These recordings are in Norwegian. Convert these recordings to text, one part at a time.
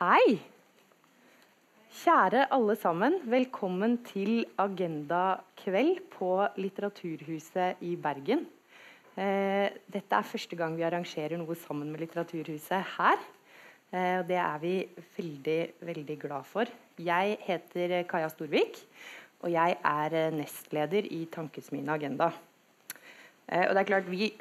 Hei! Kjære alle sammen. Velkommen til Agenda kveld på Litteraturhuset i Bergen. Eh, dette er første gang vi arrangerer noe sammen med Litteraturhuset her. Eh, det er vi veldig, veldig glad for. Jeg heter Kaja Storvik, og jeg er nestleder i Tankesmien Agenda. Eh, og det er klart, vi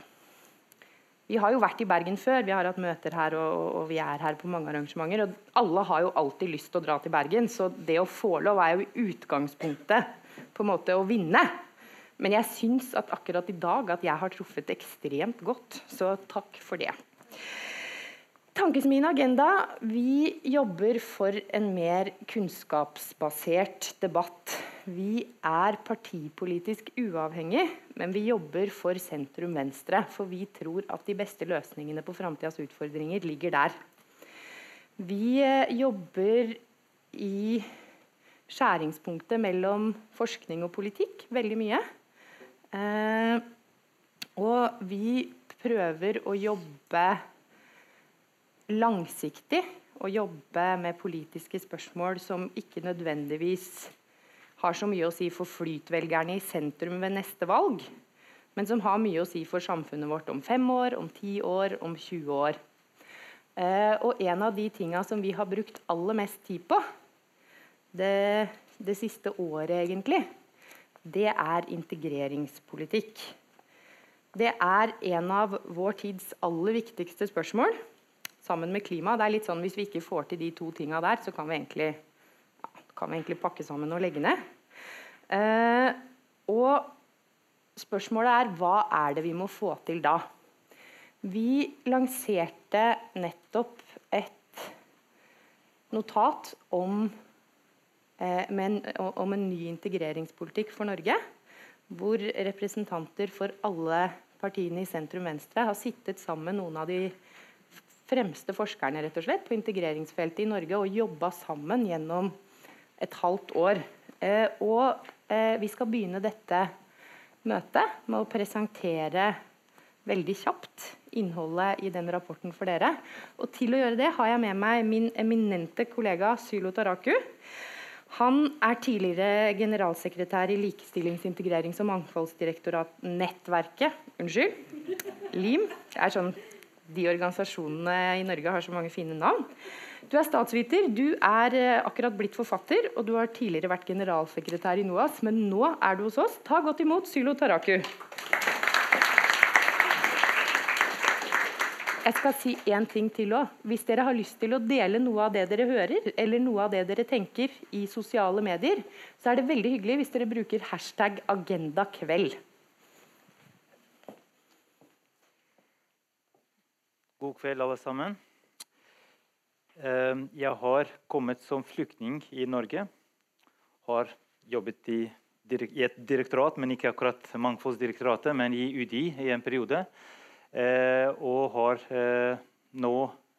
vi har jo vært i Bergen før, vi har hatt møter her og, og, vi er her på mange arrangementer. og Alle har jo alltid lyst til å dra til Bergen, så det å få lov er jo utgangspunktet på en måte å vinne. Men jeg syns at akkurat i dag at jeg har truffet ekstremt godt, så takk for det. Tankesmien Agenda vi jobber for en mer kunnskapsbasert debatt vi er partipolitisk uavhengig, men vi jobber for sentrum-venstre. For vi tror at de beste løsningene på framtidas utfordringer ligger der. Vi eh, jobber i skjæringspunktet mellom forskning og politikk veldig mye. Eh, og vi prøver å jobbe langsiktig. Og jobbe med politiske spørsmål som ikke nødvendigvis har så mye å si for flytvelgerne i sentrum ved neste valg, men som har mye å si for samfunnet vårt om fem år, om ti år, om 20 år. Eh, og en av de tinga som vi har brukt aller mest tid på det, det siste året, egentlig, det er integreringspolitikk. Det er en av vår tids aller viktigste spørsmål, sammen med klima. Det er litt sånn Hvis vi ikke får til de to tinga der, så kan vi egentlig kan vi egentlig pakke sammen og legge ned. Eh, og spørsmålet er hva er det vi må få til da? Vi lanserte nettopp et notat om, eh, en, om en ny integreringspolitikk for Norge. Hvor representanter for alle partiene i sentrum-venstre har sittet sammen med noen av de fremste forskerne rett og slett, på integreringsfeltet i Norge og jobba sammen gjennom et halvt år. Eh, og eh, vi skal begynne dette møtet med å presentere veldig kjapt innholdet i den rapporten for dere. Og til å gjøre det har jeg med meg min eminente kollega Sylo Taraku. Han er tidligere generalsekretær i Likestillings-, integrerings- og mangfoldsdirektorat-nettverket. Unnskyld. LIM. Det er sånn de organisasjonene i Norge har så mange fine navn. Du er statsviter, du er eh, akkurat blitt forfatter, og du har tidligere vært generalsekretær i NOAS, men nå er du hos oss. Ta godt imot Sylo Taraku. Jeg skal si én ting til òg. Hvis dere har lyst til å dele noe av det dere hører, eller noe av det dere tenker i sosiale medier, så er det veldig hyggelig hvis dere bruker hashtag agendakveld. God kveld, alle sammen. Ehm, jeg har kommet som flyktning i Norge. Har jobbet i, et direktorat, men ikke akkurat Mangfoldsdirektoratet, men i UDI i en periode. Ehm, og har eh, nå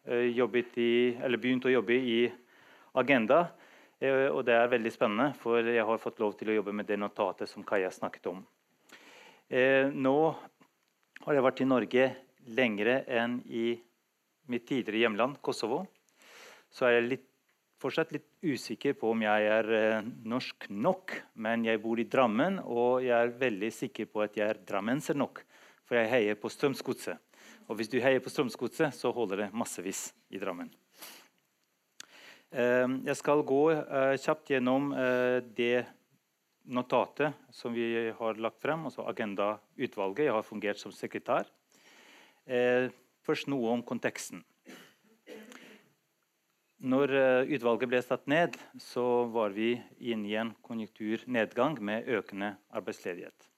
eh, i, begynt å jobbe i Agenda. Eh, og det er veldig spennende, for jeg har fått lov til å jobbe med det notatet som Kaja snakket om. Nå har jeg vært i Norge lengre enn i mitt tidligere hjemland, Kosovo, så er jeg litt, fortsatt litt usikker på om jeg er eh, norsk nok. Men jeg bor i Drammen, og jeg er veldig sikker på at jeg er drammenser nok. For jeg heier på Strømsgodset. Og hvis du heier på Strømsgodset, så holder det massevis i Drammen. Eh, jeg skal gå eh, kjapt gjennom det notatet som vi har lagt frem, altså Agenda-utvalget. Jeg har fungert som sekretær. Først noe om konteksten. Når eh, utvalget ble satt ned, så var vi inne i en konjunkturnedgang med økende arbeidsledighet.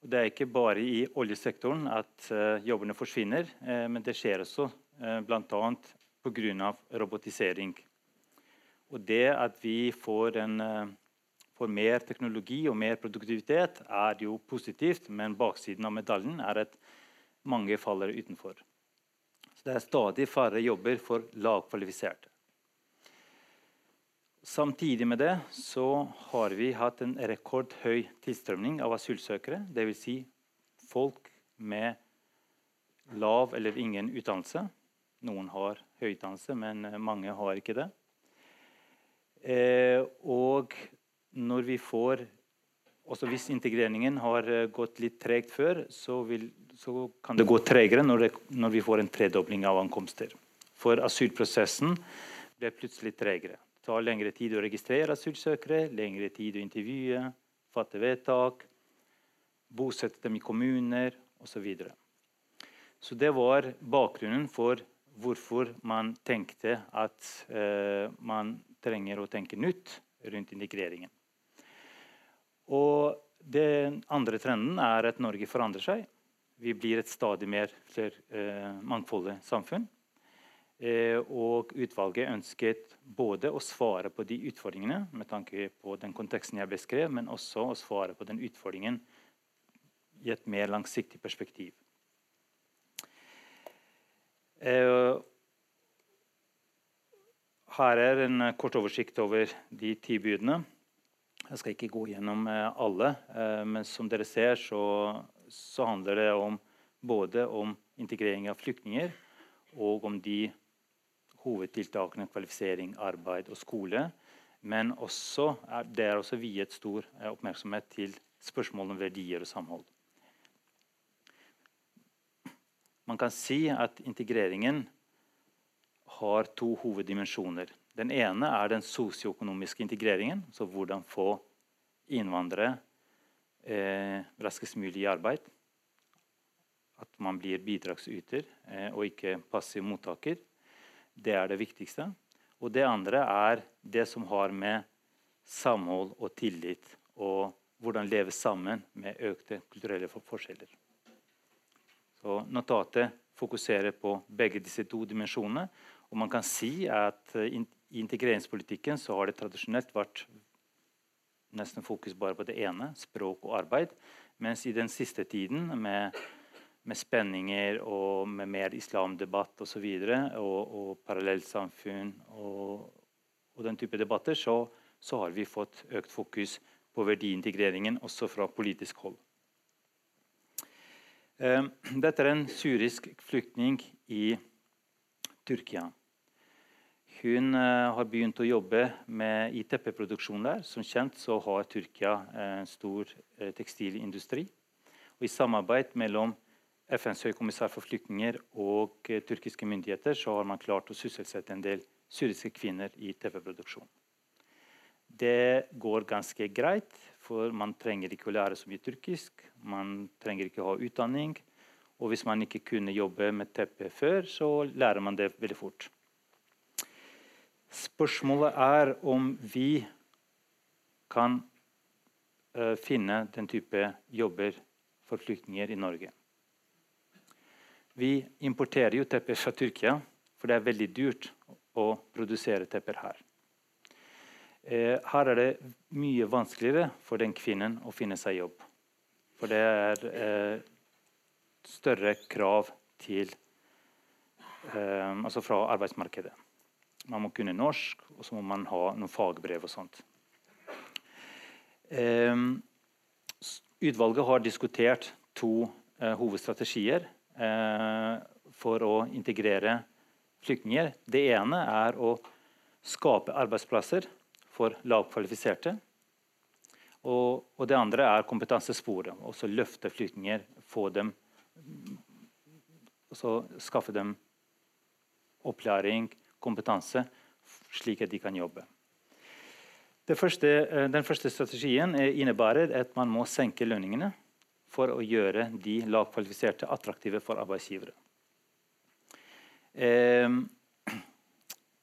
Og det er ikke bare i oljesektoren at uh, jobbene forsvinner, uh, men det skjer også bl.a. pga. robotisering. Og det at vi får, en, får, mer teknologi og mer produktivitet, er jo positivt, men baksiden av medaljen er at mange faller utenfor. Det er stadig færre jobber for lavkvalifiserte. Samtidig med det så har vi hatt en rekordhøy tilstrømning av asylsøkere. Dvs. Si folk med lav eller ingen utdannelse. Noen har høy utdannelse, men mange har ikke det. Eh, og når vi får også Hvis integreringen har gått litt tregt før, så, vil, så kan det gå tregere når, når, vi får en tredobling av ankomster. For asylprosessen ble plutselig tregere. Det tar lengre tid å registrere asylsøkere, lengre tid å intervjue, fatte vedtak, bosette dem i kommuner osv. Så, videre. så det var bakgrunnen for hvorfor man tenkte at eh, man trenger å tenke nytt rundt integreringen. Og Den andre trenden er at Norge forandrer seg. Vi blir et stadig mer eh, mangfoldig samfunn. Eh, og utvalget ønsket både å svare på de utfordringene med tanke på den konteksten jeg beskrev, men også å svare på den utfordringen i et mer langsiktig perspektiv. Eh, her er en kort oversikt over de ti budene. Jeg skal ikke gå gjennom eh, alle, eh, men som dere ser, så, så handler det om både om integrering av flyktninger og om de hovedtiltakene kvalifisering, arbeid og skole. Men også, det er også viet stor oppmerksomhet til spørsmål om verdier og samhold. Man kan si at integreringen har to hoveddimensjoner. Den ene er den sosioøkonomiske integreringen. Så hvordan få innvandrere eh, raskest mulig i arbeid. At man blir bidragsyter eh, og ikke passiv mottaker. Det er det viktigste. Og det andre er det som har med samhold og tillit og hvordan leve sammen med økte kulturelle forskjeller. Så Notatet fokuserer på begge disse to dimensjonene og man kan si at eh, I integreringspolitikken så har det tradisjonelt vært nesten fokus bare på det ene, språk og arbeid. Mens i den siste tiden, med, med spenninger og med mer islamdebatt osv., og, så videre, og, og parallellsamfunn og, og, den type debatter, så, så, har vi fått økt fokus på verdiintegreringen også fra politisk hold. Eh, dette er en syrisk flyktning i Tyrkia. Hun uh, har begynt å jobbe med ITP-produksjon der. Som kjent så har Tyrkia en stor uh, tekstilindustri. Og I samarbeid mellom FNs høykommissær for flyktninger og uh, tyrkiske myndigheter så har man klart å sysselsette en del syriske kvinner i TV-produksjon. Det går ganske greit, for man trenger ikke å lære så mye tyrkisk. Man trenger ikke å ha utdanning. Og hvis man ikke kunne jobbe med teppe før, så lærer man det veldig fort. Spørsmålet er om vi kan uh, finne den type jobber for flyktninger i Norge. Vi importerer jo tepper fra Tyrkia, for det er veldig dyrt å produsere tepper her. Uh, her er det mye vanskeligere for den kvinnen å finne seg jobb. For det er uh, større krav til, altså fra arbeidsmarkedet. Man må kunne norsk, og så må man ha noen fagbrev og sånt. Eh, utvalget har diskutert to eh, hovedstrategier eh, for å integrere flyktninger. Det ene er å skape arbeidsplasser for lavkvalifiserte. Og, og, det andre er kompetansesporet. Også løfte flyktninger, få dem Skaffe dem opplæring, kompetanse, slik at de kan jobbe. Første, eh, den første strategien innebærer at man må senke lønningene for å gjøre de lavkvalifiserte attraktive for arbeidsgivere. Ehm,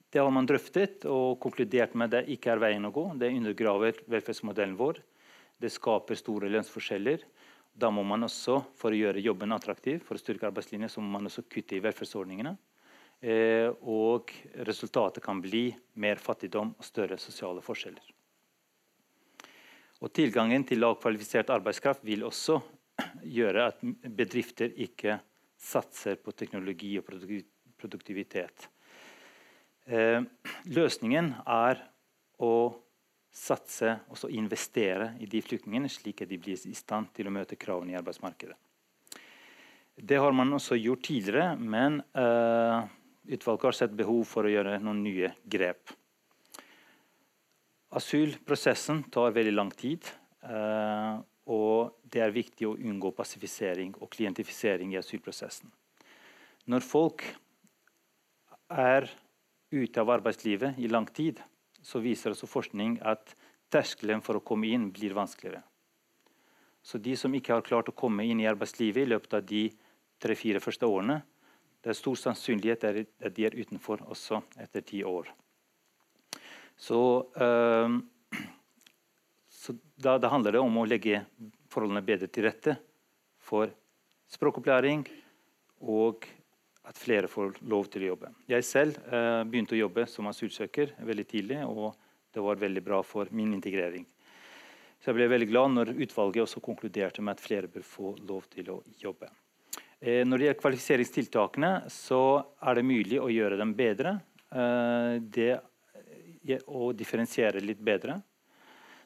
det har man drøftet og konkludert med at det ikke er veien å gå. Det undergraver velferdsmodellen vår. Det skaper store lønnsforskjeller. Da må man også, For å gjøre jobben attraktiv, for å styrke arbeidslinjen, så må man også kutte i velferdsordningene. Eh, og resultatet kan bli mer fattigdom og større sosiale forskjeller. Og Tilgangen til lavkvalifisert arbeidskraft vil også gjøre at bedrifter ikke satser på teknologi og produktivitet. Eh, løsningen er å satse og investere i de flyktningene, slik at de blir i stand til å møte kravene i arbeidsmarkedet. Det har man også gjort tidligere, men uh, utvalget har sett behov for å gjøre noen nye grep. Asylprosessen tar veldig lang tid. Eh, og det er viktig å unngå passifisering og klientifisering i asylprosessen. Når folk er ute av arbeidslivet i lang tid, så viser også forskning at terskelen for å komme inn blir vanskeligere. Så de som ikke har klart å komme inn i arbeidslivet i løpet av de tre-fire første årene, det er stor sannsynlighet at de er utenfor også etter ti år. Så, øh, så da, da, handler det om å legge forholdene bedre til rette for språkopplæring og at flere får lov til å jobbe. Jeg selv øh, begynte å jobbe som asylsøker veldig tidlig, og det var veldig bra for min integrering. Så jeg ble veldig glad når utvalget også konkluderte med at flere bør få lov til å jobbe. Eh, når det gjelder kvalifiseringstiltakene, så er det mulig å gjøre dem bedre. Eh, det å differensiere litt bedre.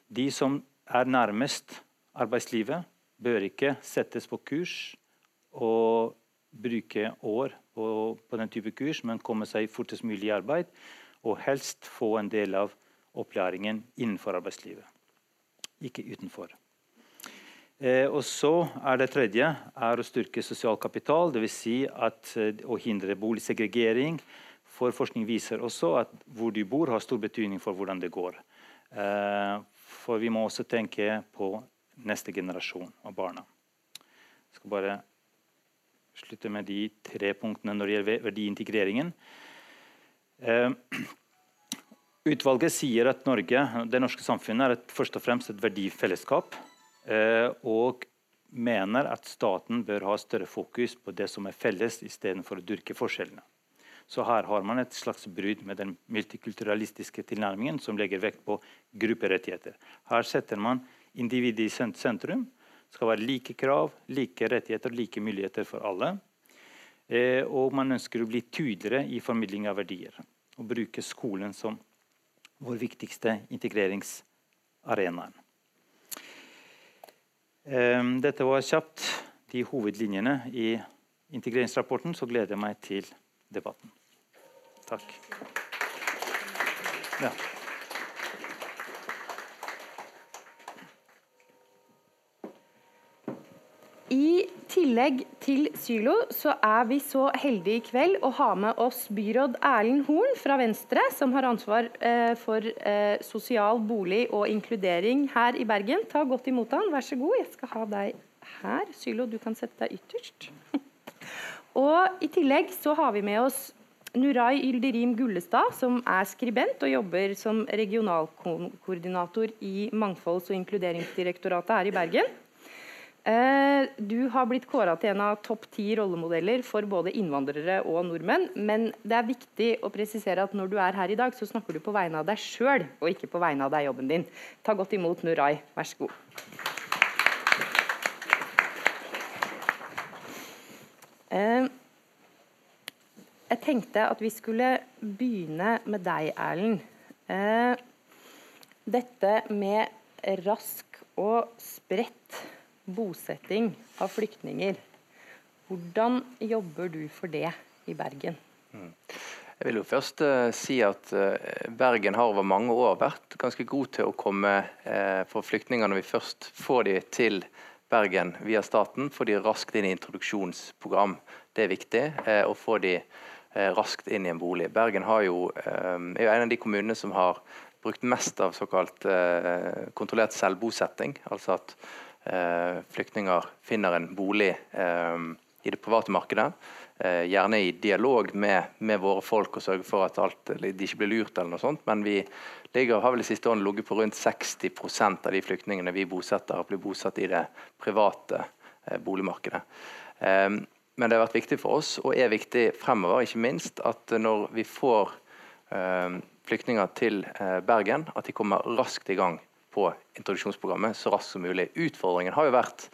De som er nærmest arbeidslivet, bør ikke settes på kurs og bruke år på, på den type kurs, men komme seg fortest mulig i arbeid. Og helst få en del av opplæringen innenfor arbeidslivet, ikke utenfor. Eh, og så er Det tredje er å styrke sosial kapital, dvs. Si eh, å hindre boligsegregering. For Forskning viser også at hvor du bor, har stor betydning for hvordan det går. Eh, for vi må også tenke på neste generasjon av barna. Jeg skal bare slutte med de tre punktene når det gjelder verdiintegreringen. Utvalget sier at Norge, det norske samfunnet er et, først og fremst et verdifellesskap. Eh, og mener at staten bør ha større fokus på det som er felles, istedenfor å dyrke forskjellene. Så her har man et slags brudd med den multikulturalistiske tilnærmingen som legger vekt på grupperettigheter. Her setter man individet i sentrum. Det skal være like krav, like rettigheter like muligheter for alle. Eh, og man ønsker å bli tydeligere i formidling av verdier. Og bruke skolen som vår viktigste integreringsarenaen. Ehm, dette var kjapt de hovedlinjene i integreringsrapporten. Så gleder jeg meg til debatten. Takk. Ja. I tillegg til Sylo så er vi så heldige i kveld å ha med oss byråd Erlend Horn fra Venstre, som har ansvar eh, for eh, sosial bolig og inkludering her i Bergen. Ta godt imot han, vær så god. Jeg skal ha deg her. Sylo, du kan sette deg ytterst. og I tillegg så har vi med oss Nuray Ylderim Gullestad, som er skribent og jobber som regionalkoordinator i Mangfolds- og inkluderingsdirektoratet her i Bergen. Eh, du har blitt kåra til en av topp ti rollemodeller for både innvandrere og nordmenn. Men det er viktig å presisere at når du er her i dag, så snakker du på vegne av deg sjøl, og ikke på vegne av deg jobben din. Ta godt imot Nuray. Vær så god. Eh, jeg tenkte at vi skulle begynne med deg, Erlend. Eh, dette med rask og spredt bosetting av flyktninger. Hvordan jobber du for det i Bergen? Mm. Jeg vil jo først uh, si at uh, Bergen har over mange år vært ganske god til å komme uh, for flyktninger når vi først får de til Bergen via staten, får de raskt inn i introduksjonsprogram. Det er viktig å få de raskt inn i en bolig. Bergen jo, er jo en av de kommunene som har brukt mest av såkalt kontrollert selvbosetting. altså at flyktninger finner en bolig eh, i det private markedet. Eh, gjerne i dialog med, med, våre folk og sørge for at alt, de ikke blir lurt. eller noe sånt, Men vi ligger, har vel de siste årene ligget på rundt 60% av de flyktningene vi bosetter, blir bosatt i det private boligmarkedet. Men det har vært viktig for oss, og er viktig fremover, ikke minst, at når vi får flyktninger til Bergen, at de kommer raskt i gang på introduksjonsprogrammet så raskt som mulig. Utfordringen har jo vært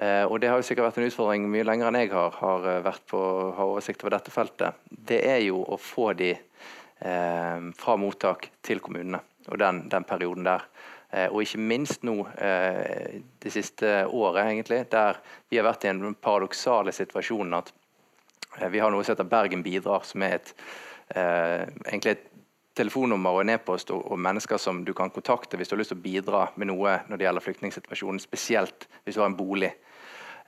eh, og det har jo sikkert vært en utfordring mye lenger enn jeg har, har eh, vært på, har oversikt over dette feltet. Det er jo å få de eh, fra mottak til kommunene, og den, den perioden der. Eh, og ikke minst nå det siste året, egentlig, der vi har vært i en paradoksale situasjonen at Vi har noe som heter Bergen bidrar, som er et, egentlig et telefonnummer og en e-post og, og, mennesker som du kan kontakte hvis du har lyst til å bidra med noe når det gjelder flyktningsituasjonen, spesielt hvis du har en bolig.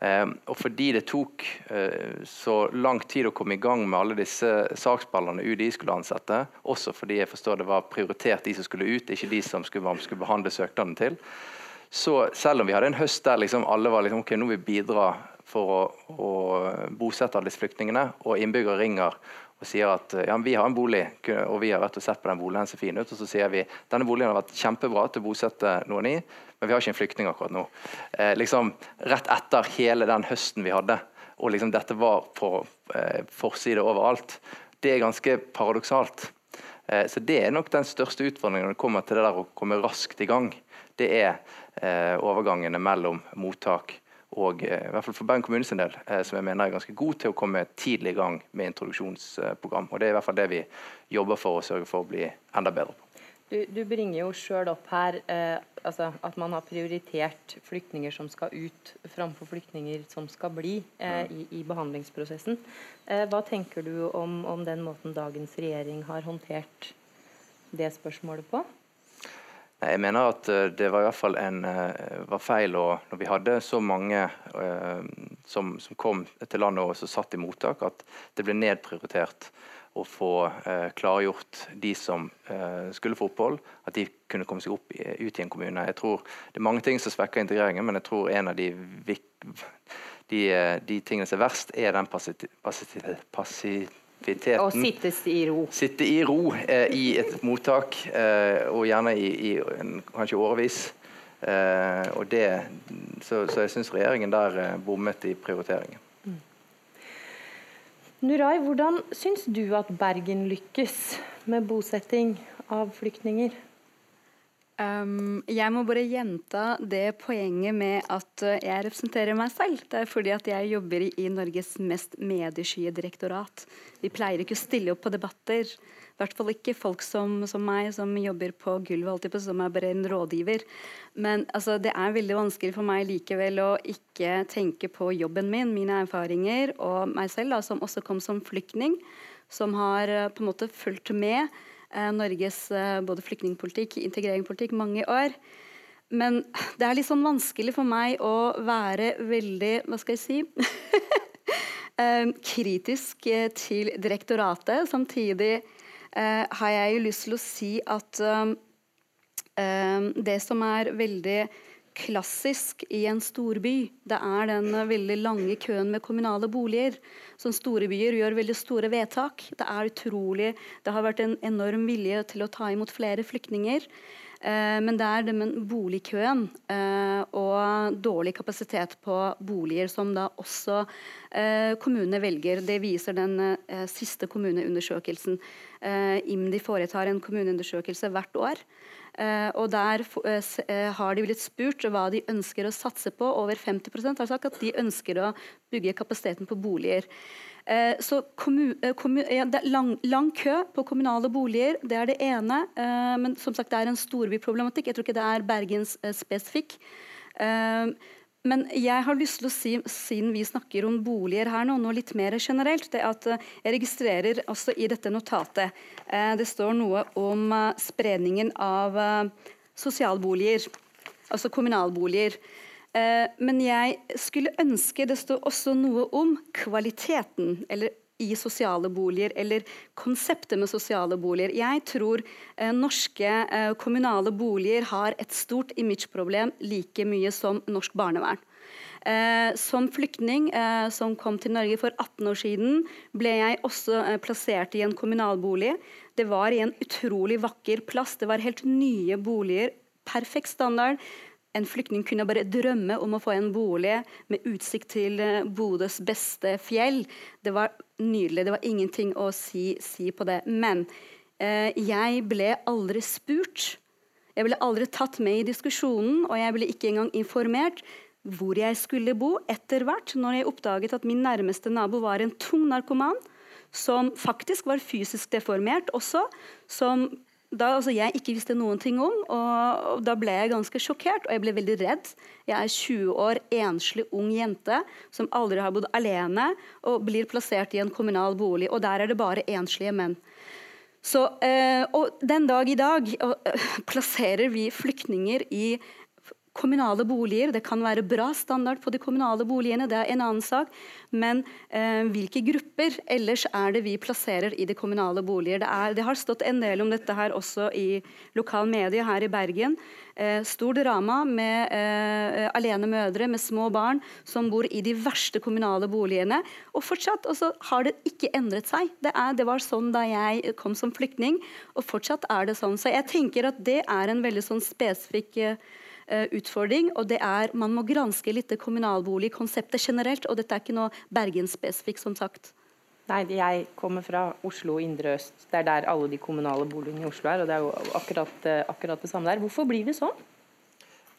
Eh, og fordi det tok eh, så lang tid å komme i gang med alle disse saksballene UDI skulle ansette, også fordi jeg forstår det var prioritert de som skulle ut, ikke de som skulle, skulle behandle søknaden til, så selv om vi hadde en høst der liksom alle var liksom, ok, nå vil vi bidra for å, å bosette alle disse flyktningene, og innbyggere ringer og sier at ja, vi har en bolig, og vi har vært og sett på den boligen, ser fin ut. Og så sier vi denne boligen har vært kjempebra til å bosette noen i, men vi har ikke en flyktning akkurat nå. Eh, liksom Rett etter hele den høsten vi hadde, og liksom dette var på eh, forside overalt. Det er ganske paradoksalt. Eh, så Det er nok den største utfordringen når det kommer til det der å komme raskt i gang. Det er eh, overgangene mellom mottak og eh, i hvert fall for Bergen kommune sin del, eh, som jeg mener er ganske god til å komme tidlig i gang med introduksjonsprogram. Og Det er i hvert fall det vi jobber for å sørge for å bli enda bedre på. Du, du bringer jo sjøl opp her eh, altså at man har prioritert flyktninger som skal ut, framfor flyktninger som skal bli eh, i, i, behandlingsprosessen. Eh, hva tenker du om, om den måten dagens regjering har håndtert det spørsmålet på? Jeg mener at eh, det var i hvert fall en, eh, var feil å, når vi hadde så mange uh, som, som, kom til landet og satt i mottak, at det ble nedprioritert å få uh, klargjort de som uh, skulle få opphold, at de kunne komme seg opp i, ut i en kommune. Jeg tror Det er mange ting som svekker integreringen, men jeg tror en av de, de, de tingene som er verst, er den passiviteten aktiviteten. Og sittes i ro. Sitte i ro eh, i et mottak, eh, og gjerne i, i en, kanskje årevis. Eh, og det, så, så jeg syns regjeringen der eh, bommet i prioriteringen. Mm. Nurai, hvordan syns du at Bergen lykkes med bosetting av flyktninger? Um, jeg må bare gjenta det poenget med at uh, jeg representerer meg selv. Det er fordi at jeg jobber i, Norges mest medieskye direktorat. Vi pleier ikke å stille opp på debatter. I hvert fall ikke folk som, som meg, som jobber på gulvet, som er bare en rådgiver. Men altså, det er veldig vanskelig for meg likevel å ikke tenke på jobben min, mine erfaringer, og meg selv, da, som også kom som flyktning, som har uh, på en måte fulgt med Eh, Norges eh, både flyktningpolitikk, integreringspolitikk, mange år. Men det er litt sånn vanskelig for meg å være veldig Hva skal jeg si? Eh, kritisk til direktoratet. Samtidig har jeg jo lyst til å si at det som er veldig klassisk i en storby. Det er den veldig lange køen med kommunale boliger. Som store byer gjør veldig store vedtak. Det er utrolig Det har vært en enorm vilje til å ta imot flere flyktninger. Eh, men det er den boligkøen eh, og dårlig kapasitet på boliger som da også eh, kommunene velger. Det viser den eh, siste kommuneundersøkelsen. Eh, IMDi foretar en kommuneundersøkelse hvert år. Uh, og Der uh, har de blitt spurt hva de ønsker å satse på. Over 50% har sagt at de ønsker å bygge kapasiteten på boliger. Så det er lang, lang, kø på kommunale boliger, det er det ene. men som sagt, det er en storbyproblematikk. Jeg tror ikke det er Bergens spesifikk. Men jeg har lyst til å si, siden vi snakker om boliger her nå, noe litt mer generelt, det at eh, jeg registrerer også i dette notatet eh, det står noe om eh, spredningen av sosialboliger, altså kommunalboliger. Men jeg skulle ønske det står også noe om kvaliteten, eller i sosiale boliger, eller konseptet med sosiale boliger. Jeg tror eh, norske eh, kommunale boliger har et stort imageproblem like mye som norsk barnevern. Eh, som flyktning eh, som kom til Norge for 18 år siden, ble jeg også eh, plassert i en kommunalbolig. Det var i en utrolig vakker plass. Det var helt nye boliger. Perfekt standard. En flyktning kunne bare drømme om å få en bolig med utsikt til eh, Bodøs beste fjell. Det var nydelig. Det var ingenting å si, si på det. Men eh, jeg ble aldri spurt. Jeg ble aldri tatt med i diskusjonen, og jeg ble ikke engang informert hvor jeg skulle bo etter hvert, når jeg oppdaget at min nærmeste nabo var en tung narkoman, som faktisk var fysisk deformert også, som da altså, jeg ikke visste noen ting om. Og, og, Da ble jeg ganske sjokkert, og jeg ble veldig redd. Jeg er 20 år, enslig ung jente som aldri har bodd alene, og blir plassert i en kommunal bolig. Og der er det bare enslige menn. Så, eh, og den dag i dag eh, plasserer vi flyktninger i kommunale boliger. Det kan være bra standard på de kommunale boligene, det er en annen sak. Men eh, hvilke grupper ellers er det vi plasserer i de kommunale boliger? Det, er, det har stått en del om dette her også i lokal medie her i Bergen. Eh, stor drama med eh, alene mødre med små barn som bor i de verste kommunale boligene. Og fortsatt også har det ikke endret seg. Det, er, det var sånn da jeg kom som flyktning, og fortsatt er det sånn. Så jeg tenker at det er en veldig sånn spesifikk Eh, utfordring. og det er, Man må granske litt det kommunalboligkonseptet generelt, og dette er ikke noe Bergen-spesifikt, som sagt. Nei, jeg kommer fra Oslo indre øst. Det er der alle de kommunale boligene i Oslo er. og Det er jo akkurat, eh, akkurat det samme der. Hvorfor blir det sånn?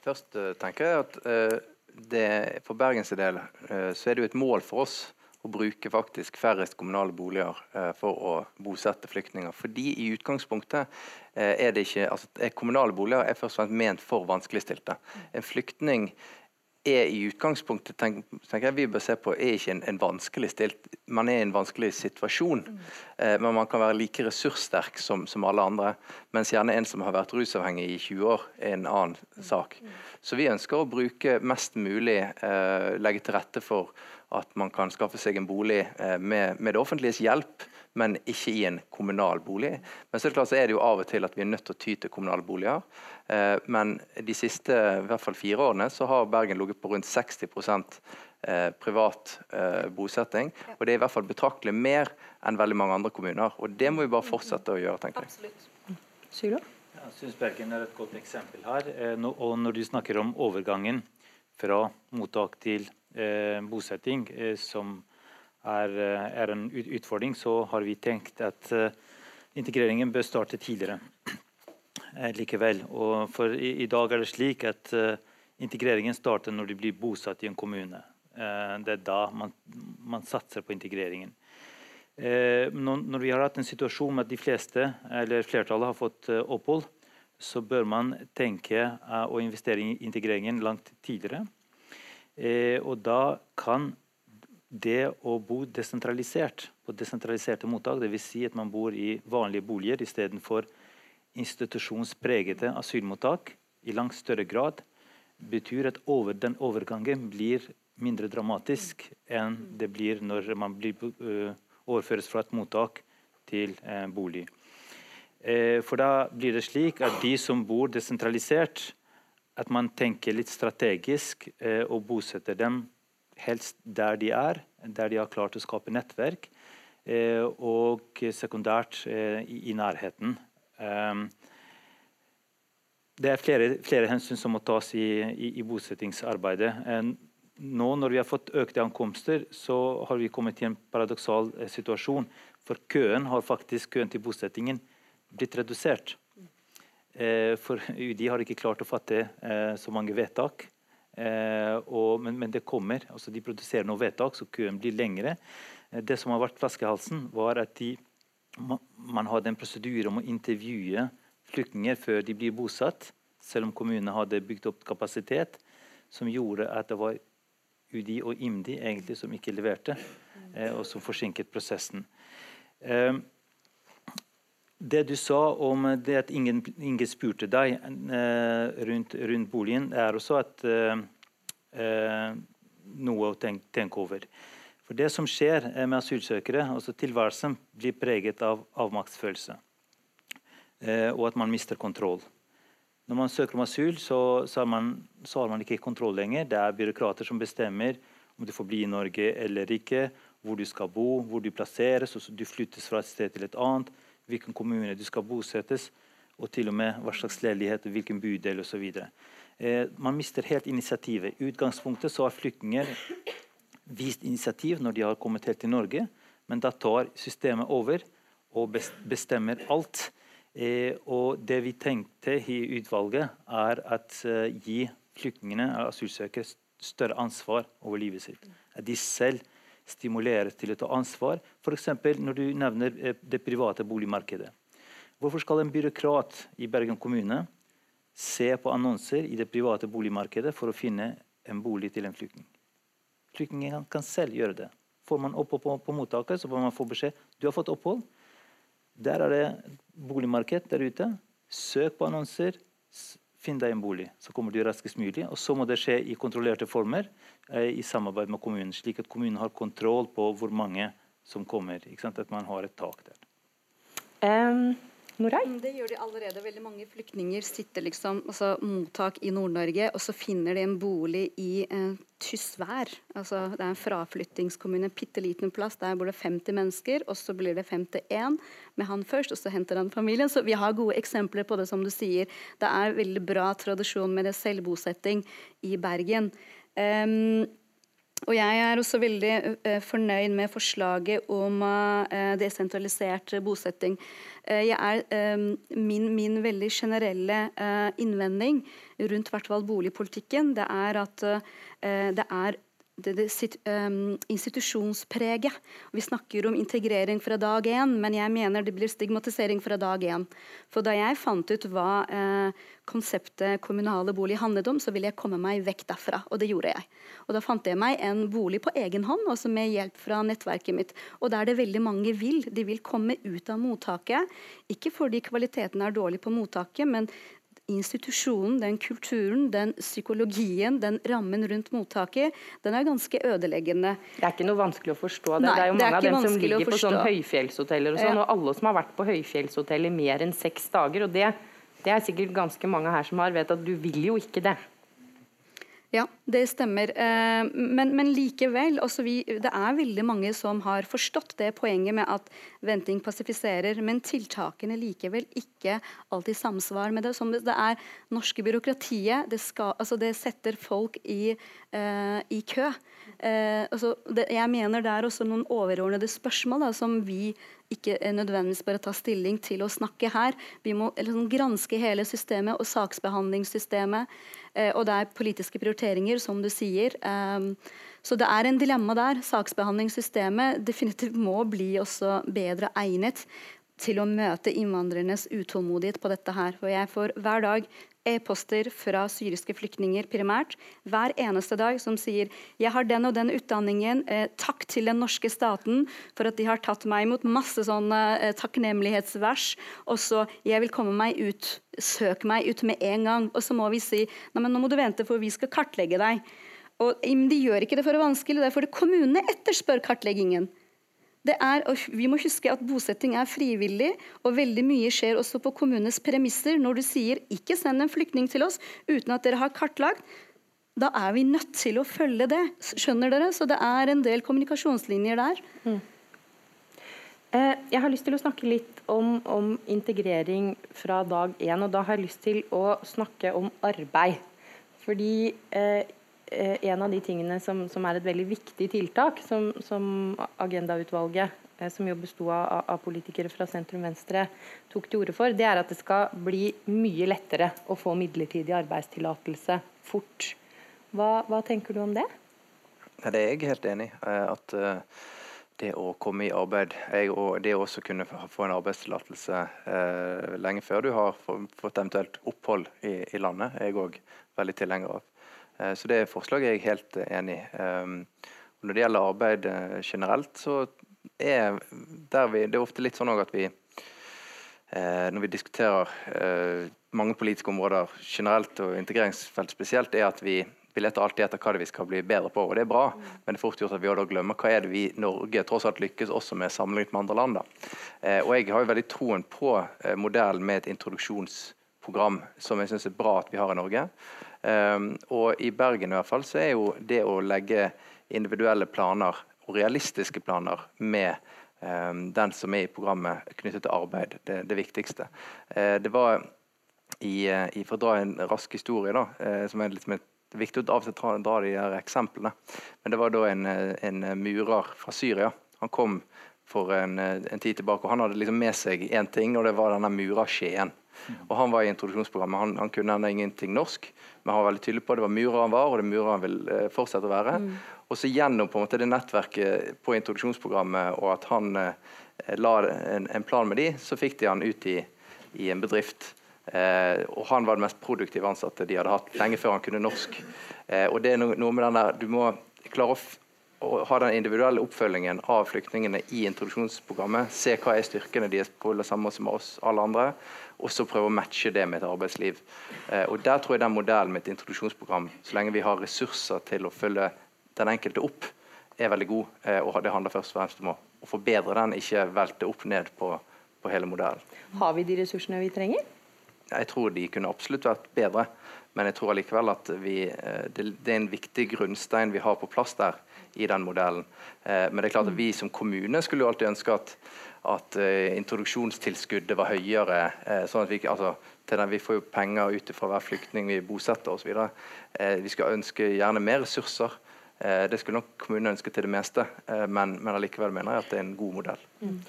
Først uh, tenker jeg at det, for Bergens del så er det jo et mål for oss å bruke faktisk færrest kommunale boliger eh, for å bosette flyktninger. Fordi i utgangspunktet eh, er det ikke altså, Kommunale boliger er først og fremst ment for vanskeligstilte. En flyktning er i utgangspunktet tenker jeg vi bør se på, er ikke en, en vanskelig stilt Man er i en vanskelig situasjon, eh, men man kan være like ressurssterk som, som, alle andre. Mens gjerne en som har vært rusavhengig i 20 år, er en annen sak. Så vi ønsker å bruke mest mulig, eh, legge til rette for at man kan skaffe seg en bolig eh, med, med, det offentliges hjelp, men ikke i en kommunal bolig. Men så er det klart så er det jo av og til at vi er nødt til å ty til kommunale boliger. Eh, men de siste i hvert fall fire årene så har Bergen ligget på rundt 60 eh, privat bosetting. Og det er i hvert fall betraktelig mer enn veldig mange andre kommuner. Og det må vi bare fortsette å gjøre, tenker jeg. Absolutt. Sylo? Jeg syns Bergen er et godt eksempel her. Og når du snakker om overgangen fra mottak til Eh, bosetting, eh, som er, eh, er, en utfordring, så har vi tenkt at integreringen bør starte tidligere likevel. Og for i, i, dag er det slik at integreringen starter når de blir bosatt i en kommune. det er da man, man satser på integreringen. når vi har hatt en situasjon med at de fleste, eller flertallet, har fått opphold, så bør man tenke å investere i integreringen langt tidligere. Eh, og da kan det å bo desentralisert på desentraliserte mottak, dvs. Si at man bor i vanlige boliger istedenfor institusjonspregede asylmottak, i langt større grad betyr at over, den overgangen blir mindre dramatisk enn det blir når man blir, uh, overføres fra et mottak til en bolig. Uh, for da blir det slik at de som bor desentralisert, at man tenker litt strategisk eh, og bosetter dem helst der de er, der de har klart å skape nettverk, eh, og sekundært eh, i, i, nærheten. Um, det er flere, flere, hensyn som må tas i, i, i bosettingsarbeidet. Nå når vi har fått økte ankomster, så har vi kommet til en paradoksal eh, situasjon. For køen har faktisk køen til bosettingen blitt redusert. Eh, for UDI har ikke klart å fatte eh, så mange vedtak. Eh, men, det kommer. altså De produserer noen vedtak, så køen blir lengre. Det som har vært flaskehalsen, var at de, man hadde en prosedyre om å intervjue flyktninger før de blir bosatt, selv om kommunene hadde bygd opp kapasitet, som gjorde at det var UDI og IMDi egentlig som ikke leverte, og som forsinket prosessen. Det du sa om det at ingen, ingen spurte deg eh, rundt, rundt, boligen, er også at, eh, eh noe å tenke, tenke, over. For Det som skjer med asylsøkere, altså tilværelsen, blir preget av avmaktsfølelse. Eh, og at man mister kontroll. Når man søker om asyl, så, så, man, så, har man, ikke kontroll lenger. Det er byråkrater som bestemmer om du får bli i Norge eller ikke, hvor du skal bo, hvor du plasseres. og Du flyttes fra et sted til et annet hvilken kommune du skal bosettes, og til og med hva slags leilighet, hvilken bydel osv. Eh, man mister helt initiativet. I utgangspunktet så har flyktninger vist initiativ når de har kommet helt til Norge, men da tar systemet over og bestemmer alt. Eh, og det vi tenkte i utvalget, er at eh, gi flyktningene, asylsøkere, større ansvar over livet sitt. At de selv stimulere til å ta ansvar. F.eks. når du nevner eh, det private boligmarkedet. Hvorfor skal en byråkrat i Bergen kommune se på annonser i det private boligmarkedet for å finne en bolig til en flyktning? Flyktningen kan selv gjøre det. Får man opphold på, på mottaket, så får man få beskjed du har fått opphold. Der er det boligmarked der ute. Søk på annonser. Finn deg en bolig, så kommer du raskest mulig. Og så må det skje i kontrollerte former eh, i samarbeid med kommunen, slik at kommunen har kontroll på hvor mange som kommer. At man har et tak der. Um, Norei? Mm, det gjør de allerede. Veldig mange flyktninger sitter liksom, altså mottak i Nord-Norge, og så finner de en bolig i eh, Tysvær. Altså, det er en fraflyttingskommune, en bitte liten plass. Der bor det 50 mennesker, og så blir det 51 med han først, og så henter han familien. Så vi har gode eksempler på det, som du sier. Det er veldig bra tradisjon med det selvbosetting i Bergen. Um, og jeg er også veldig uh, fornøyd med forslaget om uh, desentralisert bosetting. Er, min, min, veldig generelle innvending rundt hvert boligpolitikken, det er at det er det, det um, institusjonspreget. Vi snakker om integrering fra dag én, men jeg mener det blir stigmatisering fra dag én. For da jeg fant ut hva uh, konseptet kommunale bolig handlet om, så ville jeg komme meg vekk derfra, og det gjorde jeg. Og da fant jeg meg en bolig på egen hånd, også med hjelp fra nettverket mitt. Og der det veldig mange vil. De vil komme ut av mottaket, ikke fordi kvaliteten er dårlig på mottaket, men institusjonen, den kulturen, den psykologien, den rammen rundt mottaket, den er ganske ødeleggende. Det er ikke noe vanskelig å forstå det. Nei, det er jo mange av dem som ligger på sånn høyfjellshoteller og sånn, ja. og alle som har vært på høyfjellshotell i mer enn seks dager, og det, det er sikkert ganske mange her som har, vet at du vil jo ikke det. Ja, det stemmer. Eh, men, men likevel, vi, det er veldig mange som har forstått det poenget med at venting passifiserer, men tiltakene likevel ikke alltid samsvar med det. Som det er norske byråkratiet, det, skal, altså det setter folk i, uh, i kø. Uh, altså det, jeg mener det er også noen overordnede spørsmål da, som vi ikke nødvendigvis bare ta stilling til å snakke her. Vi må liksom granske hele systemet og saksbehandlingssystemet. Eh, og det er politiske prioriteringer, som du sier. Eh, så det er en dilemma der. Saksbehandlingssystemet definitivt må bli også bedre egnet til å møte innvandrernes utålmodighet på dette her. For jeg får hver dag e-poster fra syriske flyktninger primært hver eneste dag som sier jeg har den og den utdanningen, eh, takk til den norske staten for at de har tatt meg imot masse sånne eh, takknemlighetsvers. Og så jeg vil komme meg ut, søk meg ut med en gang. Og så må vi si nei, nå må du vente, for vi skal kartlegge deg. Og De gjør ikke det for å vanskelig, det er fordi kommunene etterspør kartleggingen. Er, vi må huske at bosetting er frivillig, og veldig mye skjer også på kommunenes premisser. Når du sier 'ikke send en flyktning til oss uten at dere har kartlagt', da er vi nødt til å følge det. Skjønner dere? Så det er en del kommunikasjonslinjer der. Mm. Eh, jeg har lyst til å snakke litt om, om, integrering fra dag én. Og da har jeg lyst til å snakke om arbeid. Fordi Eh, en av de tingene som, som, er et veldig viktig tiltak, som, som Agendautvalget, eh, som jo besto av, av, politikere fra sentrum-venstre, tok til orde for, det er at det skal bli mye lettere å få midlertidig arbeidstillatelse fort. Hva, hva, tenker du om det? Det er jeg helt enig i. Eh, at det å komme i arbeid, og det å også kunne få en arbeidstillatelse eh, lenge før du har fått eventuelt opphold i, i landet, er jeg òg veldig tilhenger av. Eh, så det forslaget er jeg helt eh, enig i. Ehm, når det gjelder arbeid eh, generelt, så er vi, det er ofte litt sånn at vi når vi diskuterer mange politiske områder generelt og integreringsfelt spesielt, er at vi, vi leter alltid etter hva det vi skal bli bedre på. og Det er bra, men det er fort gjort at vi også glemmer hva er det vi i Norge tross alt lykkes også med sammenlignet med andre land. Da. Og Jeg har jo veldig troen på modellen med et introduksjonsprogram som jeg syns er bra at vi har i Norge. Um, og i Bergen i hvert fall så er jo det å legge individuelle planer og realistiske planer med um, den som er i programmet knyttet til arbeid, det, det viktigste. Uh, det var i, i, For å dra en rask historie, da, uh, som er litt som et viktig å dra, dra de her eksemplene. Men det var da en, en murer fra Syria. Han kom for en, en, tid tilbake, og han hadde liksom med seg én ting, og det var denne mura Skien. Og Han var i introduksjonsprogrammet. Han, han kunne ennå ingenting norsk, men han var veldig tydelig på at det var murer han var, og det er murer han vil uh, fortsette å være. Mm. Og så Gjennom på en måte det nettverket på introduksjonsprogrammet og at han eh, la en, en, plan med de, så fikk de han ut i i en bedrift. Eh, og Han var den mest produktive ansatte de hadde hatt lenge før han kunne norsk. Eh, og det er noe, noe med den der, Du må klare å, å, ha den individuelle oppfølgingen av flyktningene i introduksjonsprogrammet. Se hva er styrkene deres på samme som oss alle andre, og så prøve å matche det med et arbeidsliv. Eh, og Der tror jeg den modellen med et introduksjonsprogram, så lenge vi har ressurser til å følge den enkelte opp, er veldig god. Eh, og Det handler først og fremst om å, å forbedre den, ikke velte opp ned på, på hele modellen. Har vi de ressursene vi trenger? Jeg tror de kunne absolutt vært bedre, men jeg tror allikevel at vi, eh, det, det, er en viktig grunnstein vi har på plass der i den modellen. Eh, men det er klart at vi som kommune skulle jo alltid ønske at, at uh, introduksjonstilskuddet var høyere. Uh, sånn at Vi altså, vi får jo penger ut fra hver flyktning vi bosetter osv. Vi skal ønske gjerne mer ressurser. Det skulle nok kommunene ønske til det meste, men, men allikevel mener jeg at det er en god modell. Mm.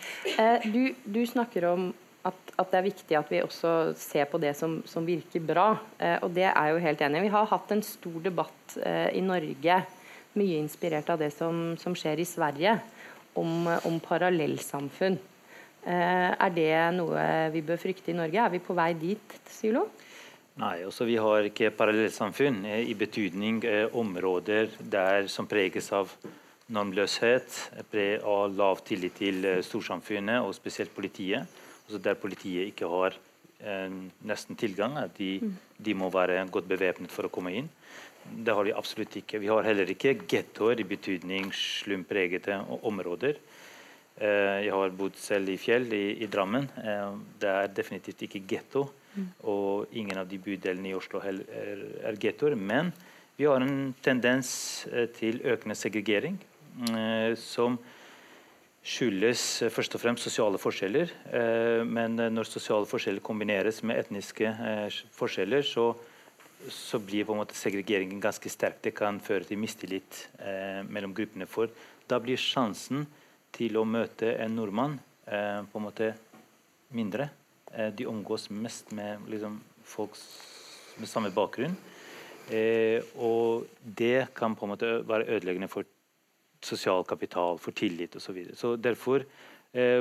Du, du, snakker om at, at, det er viktig at vi også ser på det som, som virker bra. Eh, og det er jeg jo helt enig i. Vi har hatt en stor debatt eh, i Norge, mye inspirert av det som, som skjer i Sverige, om, om parallellsamfunn. Eh, er det noe vi bør frykte i Norge? Er vi på vei dit, Sylo? Nei, også altså, vi har ikke parallellsamfunn eh, i betydning eh, områder der som preges av normløshet, av lav tillit til eh, storsamfunnet og spesielt politiet Også der politiet ikke har eh, nesten tilgang. De, mm. de, må være godt bevæpnet for å komme inn. Det har vi absolutt ikke. Vi har heller ikke gettoer i betydning slumpregete områder. Eh, jeg har bodd selv i fjell i, i Drammen. Eh, det er definitivt ikke getto. Mm. Og ingen av de bydelene i Oslo er, er gettoer. Men vi har en tendens eh, til økende segregering. Som skyldes først og fremst sosiale forskjeller. Men når sosiale forskjeller kombineres med etniske forskjeller, så, så blir på en måte segregeringen ganske sterk. Det kan føre til mistillit mellom gruppene. For da blir sjansen til å møte en nordmann på en måte mindre. de omgås mest med liksom, folk med samme bakgrunn. og det kan på en måte være ødeleggende for sosial kapital, for tillit osv. Så videre. så derfor eh,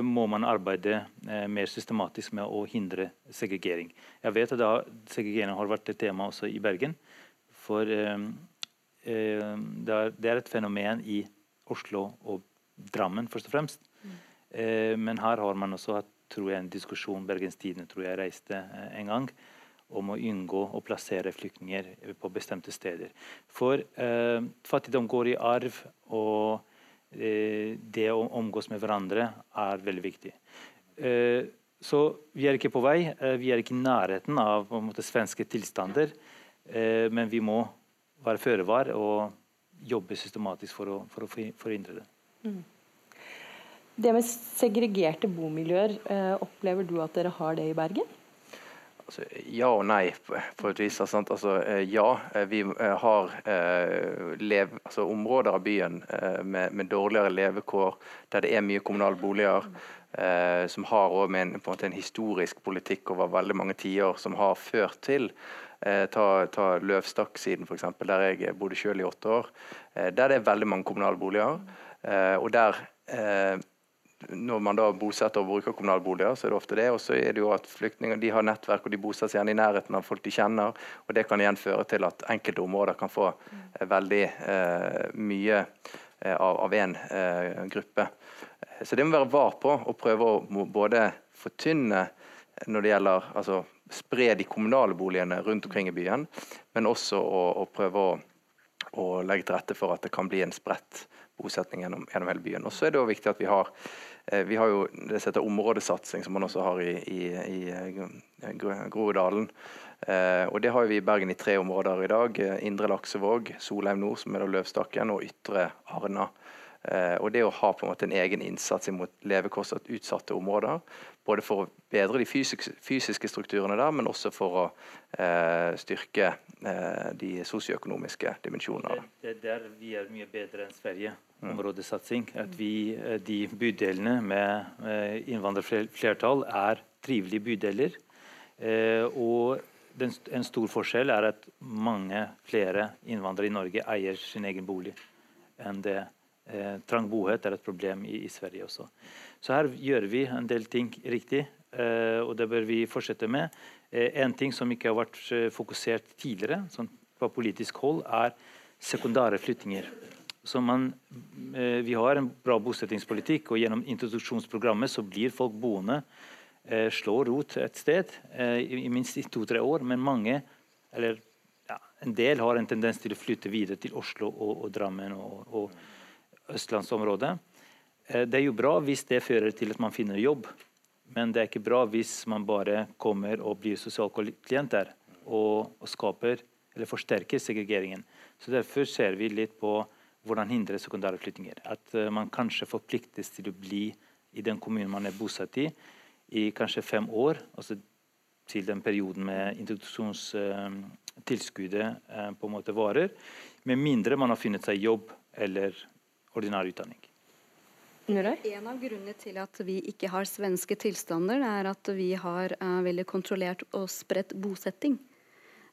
må man arbeide eh, mer systematisk med å hindre segregering. Jeg vet at har, segregering har vært et tema også i Bergen. For eh, eh det, er, et fenomen i Oslo og Drammen, først og fremst. Mm. men her har man også hatt tror jeg, en diskusjon Bergens Tidende tror jeg reiste eh, en gang om å unngå å plassere flyktninger på bestemte steder. For eh, fattigdom går i arv, og eh, det å omgås med hverandre er veldig viktig. Eh, så vi er ikke på vei. Eh, vi er ikke i nærheten av måte, svenske tilstander. Eh, men vi må være føre var og jobbe systematisk for å, for å forhindre det. Mm. Det med segregerte bomiljøer, eh, opplever du at dere har det i Bergen? Altså, ja og nei, på et vis. Altså, eh, ja, eh, vi eh, har lev, altså, områder av byen med, med, dårligere levekår, der det er mye kommunale boliger. Som har med en, en, en, historisk politikk over veldig mange tiår som har ført til Ta, ta Løvstakk-siden, f.eks., der jeg bodde selv i åtte år. Der det er veldig mange kommunale boliger. og der når man da bosetter og bruker kommunalboliger, så er det ofte det. Og så er det jo at flyktninger de har nettverk og de bosetter gjerne i nærheten av folk de kjenner. og Det kan igjen føre til at enkelte områder kan få eh, veldig eh, mye eh, av én eh, gruppe. Så det må være var på å prøve å både fortynne når det gjelder altså spre de kommunale boligene rundt omkring i byen, men også å, å prøve å, å legge til rette for at det kan bli en spredt bosetning gjennom, gjennom hele byen. Og så er det også viktig at vi har eh, vi har jo det som heter områdesatsing, som man også har i, i, i eh, Groruddalen. Eh, og Det har vi i Bergen i tre områder i dag. Indre Laksevåg, Solheim nord, som er da Løvstakken, og Ytre Arna. Eh, og det å ha på en måte en egen innsats mot levekostutsatte områder, både for å bedre de fysiske, strukturene der, men også for å eh, styrke eh, de sosioøkonomiske dimensjonene. Det er der vi er mye bedre enn Sverige. Mm. områdesatsing. At vi, de bydelene med innvandrerflertall er trivelige bydeler. og den, en stor forskjell er at mange flere innvandrere i Norge eier sin egen bolig enn det Eh, trang bohet er et problem i, i, Sverige også. Så her gjør vi en del ting riktig. og det bør vi fortsette med. En ting som ikke har vært fokusert tidligere sånn på politisk hold, er sekundære flyttinger. Man, vi har en bra bosettingspolitikk, og gjennom introduksjonsprogrammet så blir folk boende, slår rot et sted i minst to-tre år. Men mange, eller ja, en del, har en tendens til å flytte videre til Oslo og, og Drammen og, og østlandsområdet. Det er jo bra hvis det fører til at man finner jobb, men det er ikke bra hvis man bare kommer og blir sosialklient der og, og, skaper eller forsterker segregeringen. Så Derfor ser vi litt på hvordan hindre sekundære flyttinger. At uh, man kanskje forpliktes til å bli i den kommunen man er bosatt i, i kanskje fem år. altså til den perioden med introduksjonstilskuddet uh, på en måte varer. Med mindre man har funnet seg jobb eller ordinær utdanning. En av grunnene til at vi ikke har svenske tilstander, er at vi har uh, veldig kontrollert og spredt bosetting.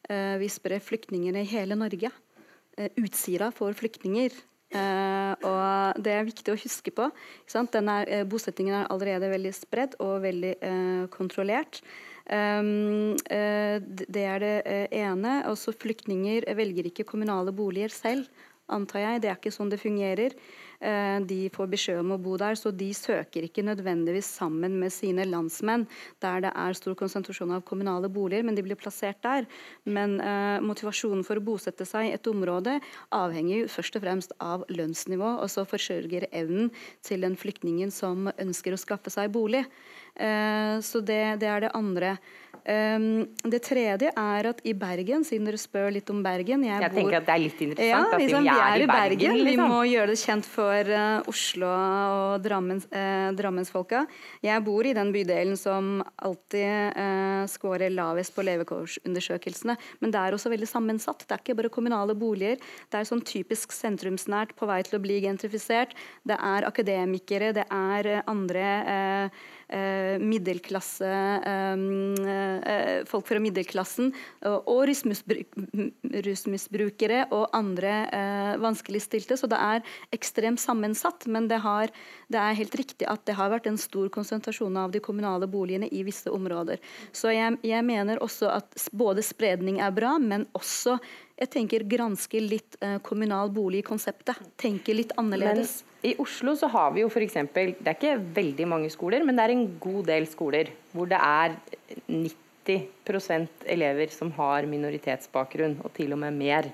Uh, vi sprer flyktningene i hele Norge. Uh, Utsira får flyktninger. og Det er viktig å huske på. Er, bosettingen er allerede veldig spredt og veldig kontrollert. Um, det er det ene. Også flyktninger velger ikke kommunale boliger selv, antar jeg. Det er ikke sånn det fungerer. Eh, de får beskjed om å bo der, så de søker ikke nødvendigvis sammen med sine landsmenn der det er stor konsentrasjon av kommunale boliger, men de blir plassert der. Men eh, motivasjonen for å bosette seg i et område avhenger først og fremst av lønnsnivå, og så forsørgerevnen til den flyktningen som ønsker å skaffe seg bolig. Eh, så det, det er det andre. Um, det tredje er at i Bergen, siden dere spør litt om Bergen Jeg, jeg bor, tenker at det er litt interessant ja, at liksom, vi, er i Bergen. Bergen liksom. Vi må gjøre det kjent for uh, Oslo og Drammens, uh, Drammensfolka. Jeg bor i den bydelen som alltid uh, scorer lavest på levekårsundersøkelsene. Men det er også veldig sammensatt. Det er ikke bare kommunale boliger. Det er sånn typisk sentrumsnært, på vei til å bli gentrifisert. Det er akademikere, det er andre middelklasse eh, folk fra middelklassen og rusmisbrukere og andre vanskeligstilte. Så det er ekstremt sammensatt. Men det, har, det, er helt riktig at det har vært en stor konsentrasjon av de kommunale boligene i visse områder. Så jeg, jeg mener også at både spredning er bra, men også jeg tenker granske litt eh, kommunal bolig-konseptet. Tenke litt annerledes. Men I Oslo så har vi jo f.eks. Det er ikke veldig mange skoler, men det er en god del skoler hvor det er 90 elever som har minoritetsbakgrunn, og til og med mer.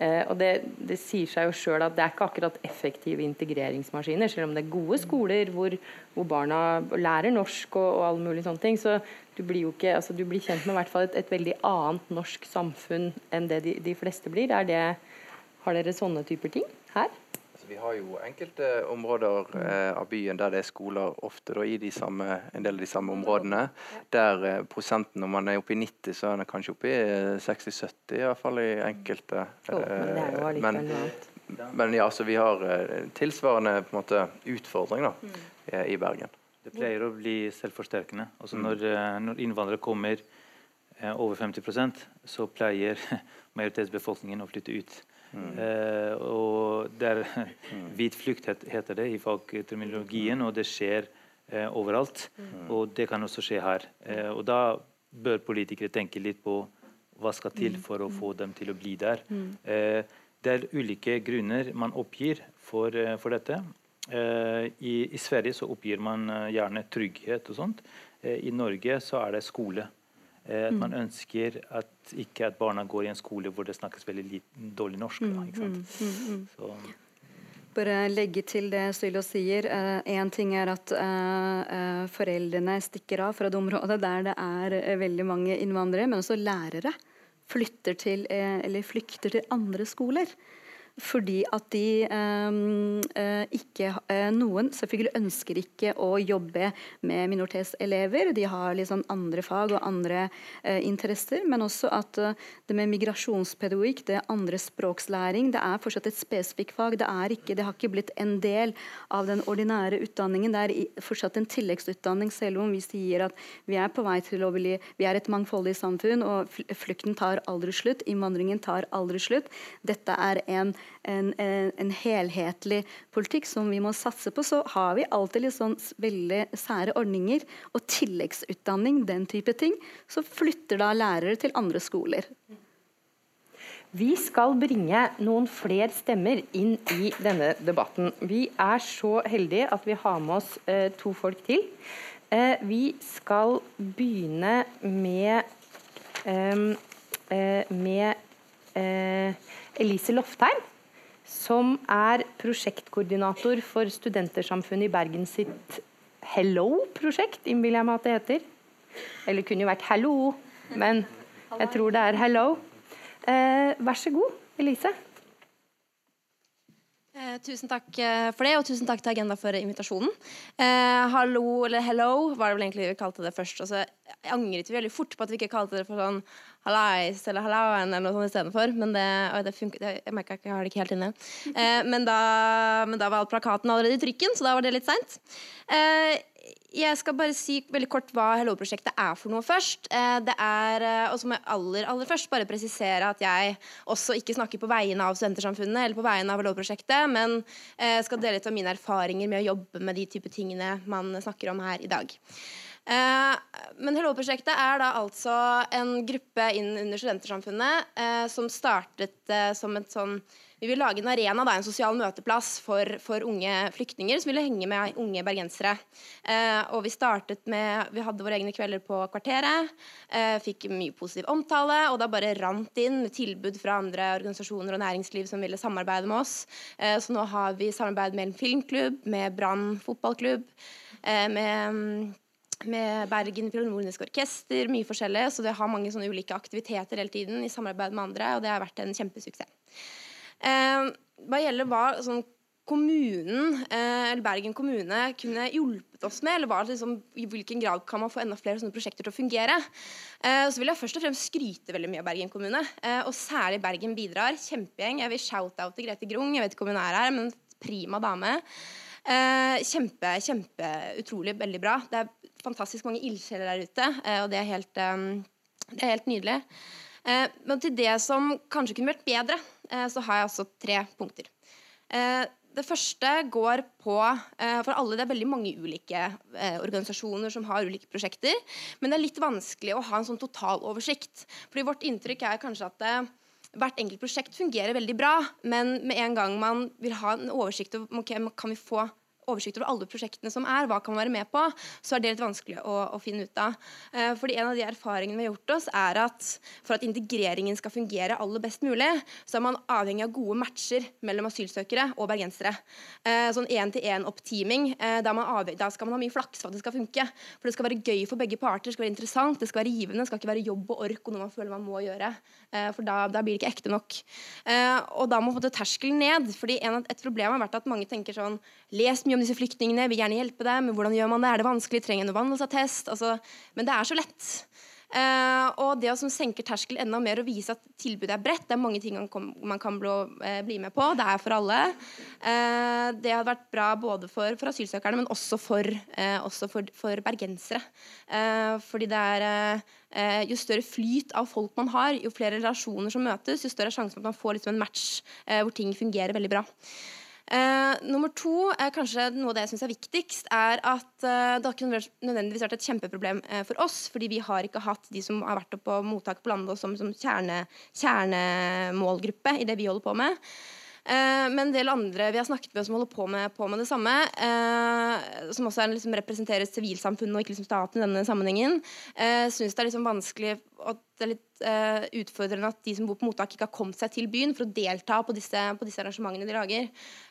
Eh, og det, det, sier seg jo sjøl at det er ikke akkurat effektive integreringsmaskiner, selv om det er gode skoler hvor, hvor barna lærer norsk og, og alle mulige sånne ting. Så du blir jo ikke, altså du blir kjent med hvert fall et, et, veldig annet norsk samfunn enn det de, de fleste blir. Det, har dere sånne typer ting her? Vi har jo enkelte områder eh, av byen der det er skoler ofte da, i de samme, en del av de samme områdene. Der eh, prosenten, når man er oppe i 90, så er den kanskje oppe i 60-70, i hvert fall i enkelte. Oh, men det er jo eh, men, men ja, så vi har eh, tilsvarende på en måte, utfordring da, mm. i Bergen. Det pleier å bli selvforsterkende. Altså mm. når, eh, når innvandrere kommer eh, over 50% så pleier majoritetsbefolkningen å flytte ut. Mm. Eh, og der, mm. Hvit flukt heter det i fagterminologien, og det skjer eh, overalt. Mm. Og det kan også skje her. Eh, og da bør politikere tenke litt på hva skal til mm. for å få dem til å bli der. Eh, det er ulike grunner man oppgir for, for dette. Eh, I, I, Sverige så oppgir man eh, gjerne trygghet og sånt. Eh, I Norge så er det skole. At man mm. ønsker at ikke at barna går i en skole hvor det snakkes veldig liten, dårlig norsk. Da, mm, mm, Bare legge til det Sylo sier. Én uh, ting er at uh, uh, foreldrene stikker av fra det området der det er veldig mange innvandrere, men også lærere flytter til, eller flykter til andre skoler fordi at de eh, ikke uh, Noen selvfølgelig ønsker ikke å jobbe med minoritetselever. De har liksom andre fag og andre eh, interesser. Men også at uh, det med migrasjonspedagogikk, det er andre språkslæring, det er fortsatt et spesifikt fag. Det, ikke, det, har ikke blitt en del av den ordinære utdanningen. Det er fortsatt en tilleggsutdanning, selv om vi sier at vi er på vei til å bli Vi er et mangfoldig samfunn, og flukten tar aldri slutt. Innvandringen tar aldri slutt. Dette er en en, en, en, helhetlig politikk som vi må satse på, så har vi alltid litt sånn veldig sære ordninger og tilleggsutdanning, den type ting. Så flytter da lærere til andre skoler. Vi skal bringe noen flere stemmer inn i denne debatten. Vi er så heldige at vi har med oss eh, to folk til. Eh, vi skal begynne med, ehm, eh, med eh, Elise Loftheim, som er prosjektkoordinator for Studentersamfunnet i Bergen sitt Hello-prosjekt, innbiller jeg meg at det heter. Eller kunne jo vært Hello, men jeg tror det er Hello. Eh, vær så god, Elise. Eh, tusen takk eh, for det, og tusen takk til Agenda for invitasjonen. Eh, hallo, eller hello, var det vel egentlig vi kalte det først. Og jeg angret vi veldig fort på at vi ikke kalte det for sånn hallais eller hallauen eller noe sånt istedenfor. Men det, det funket, jeg merka jeg har det ikke helt inne. Eh, men, da, men, da, var plakaten allerede i trykken, så da var det litt seint. Eh, jeg skal bare si veldig kort hva Hello-prosjektet er for noe først. Eh, det er, eh, og så må jeg aller, aller først bare presisere at jeg også ikke snakker på vegne av Studentersamfunnet eller på vegne av Hello-prosjektet, men eh, skal dele litt av mine erfaringer med å jobbe med de type tingene man snakker om her i dag. Men Hello-prosjektet er da altså en gruppe inn under Studentersamfunnet som startet som et sånn vi vil lage en arena, da, en sosial møteplass for, for, unge flyktninger som ville henge med unge bergensere. Eh, og Vi startet med, vi hadde våre egne kvelder på Kvarteret. Eh, fikk mye positiv omtale. Og da bare rant inn med tilbud fra andre organisasjoner og næringsliv som ville samarbeide med oss. Eh, så nå har vi samarbeid med en filmklubb, med Brann fotballklubb, eh, med med Bergen Filharmoniske Orkester, mye forskjellig. Så det har mange sånne ulike aktiviteter hele tiden i samarbeid med andre, og det har vært en kjempesuksess. Eh, hva gjelder hva sånn, kommunen, eh, eller Bergen kommune kunne hjulpet oss med, eller hva, liksom, i hvilken grad kan man få enda flere sånne prosjekter til å fungere, eh, så vil jeg først og fremst skryte veldig mye av Bergen kommune. Eh, og særlig Bergen bidrar. Kjempegjeng. Jeg vil shout-out til Grete Grung, jeg vet ikke om hun er her, men prima dame. Eh, kjempe, kjempe utrolig, veldig bra. Det er fantastisk mange ildsjeler der ute, eh, og det er helt, det er helt nydelig. men til det som kanskje kunne vært bedre, så har jeg altså tre punkter. Eh, det første går på eh, For alle, det er veldig mange ulike organisasjoner som har ulike prosjekter. Men det er litt vanskelig å ha en sånn totaloversikt. Fordi vårt inntrykk er kanskje at hvert enkelt prosjekt fungerer veldig bra, men med en gang man vil ha en oversikt over okay, kan vi få oversikt over alle prosjektene som er, hva kan man være med på, så er det litt vanskelig å, å finne ut av. Eh, fordi En av de erfaringene vi har gjort oss, er at for at integreringen skal fungere aller best mulig, så er man avhengig av gode matcher mellom asylsøkere og bergensere. Eh, sånn én-til-én-oppteaming. Eh, da, skal man ha mye flaks for at det skal funke. For det skal være gøy for begge parter, det skal være interessant, det skal være givende. Det skal ikke være jobb og ork og noe man føler man må gjøre. Eh, for da, da, blir det ikke ekte nok. Eh, og da må man få terskelen ned. fordi Et problem har vært at mange tenker sånn Les mye om disse flyktningene, vil gjerne hjelpe dem, hvordan gjør man det? Er det vanskelig? Trenger en vandelsattest? Altså, men det er så lett. Uh, og det å senke terskel enda mer og vise at tilbudet er bredt, det er mange ting man, kom, man kan bli, uh, bli, med på. Det er for alle. Uh, det hadde vært bra både for, for asylsøkerne, men også for, også for, for bergensere. fordi det er Jo større flyt av folk man har, jo flere relasjoner som møtes, jo større er sjanse for at man får liksom en match hvor ting fungerer veldig bra. Uh, nummer to er kanskje noe av det jeg syns er viktigst, er at eh, det har ikke nødvendigvis vært et kjempeproblem uh, for oss, fordi vi har ikke hatt de som har vært på mottak på landet som, som kjerne, kjernemålgruppe i det vi holder på med. men en del andre vi har snakket med som holder på med, på med det samme, som også liksom, representerer sivilsamfunnet og ikke liksom staten i denne sammenhengen, eh, syns det er liksom vanskelig at det er litt uh, utfordrende at de som bor på mottak, ikke har kommet seg til byen for å delta på disse, på disse arrangementene de lager.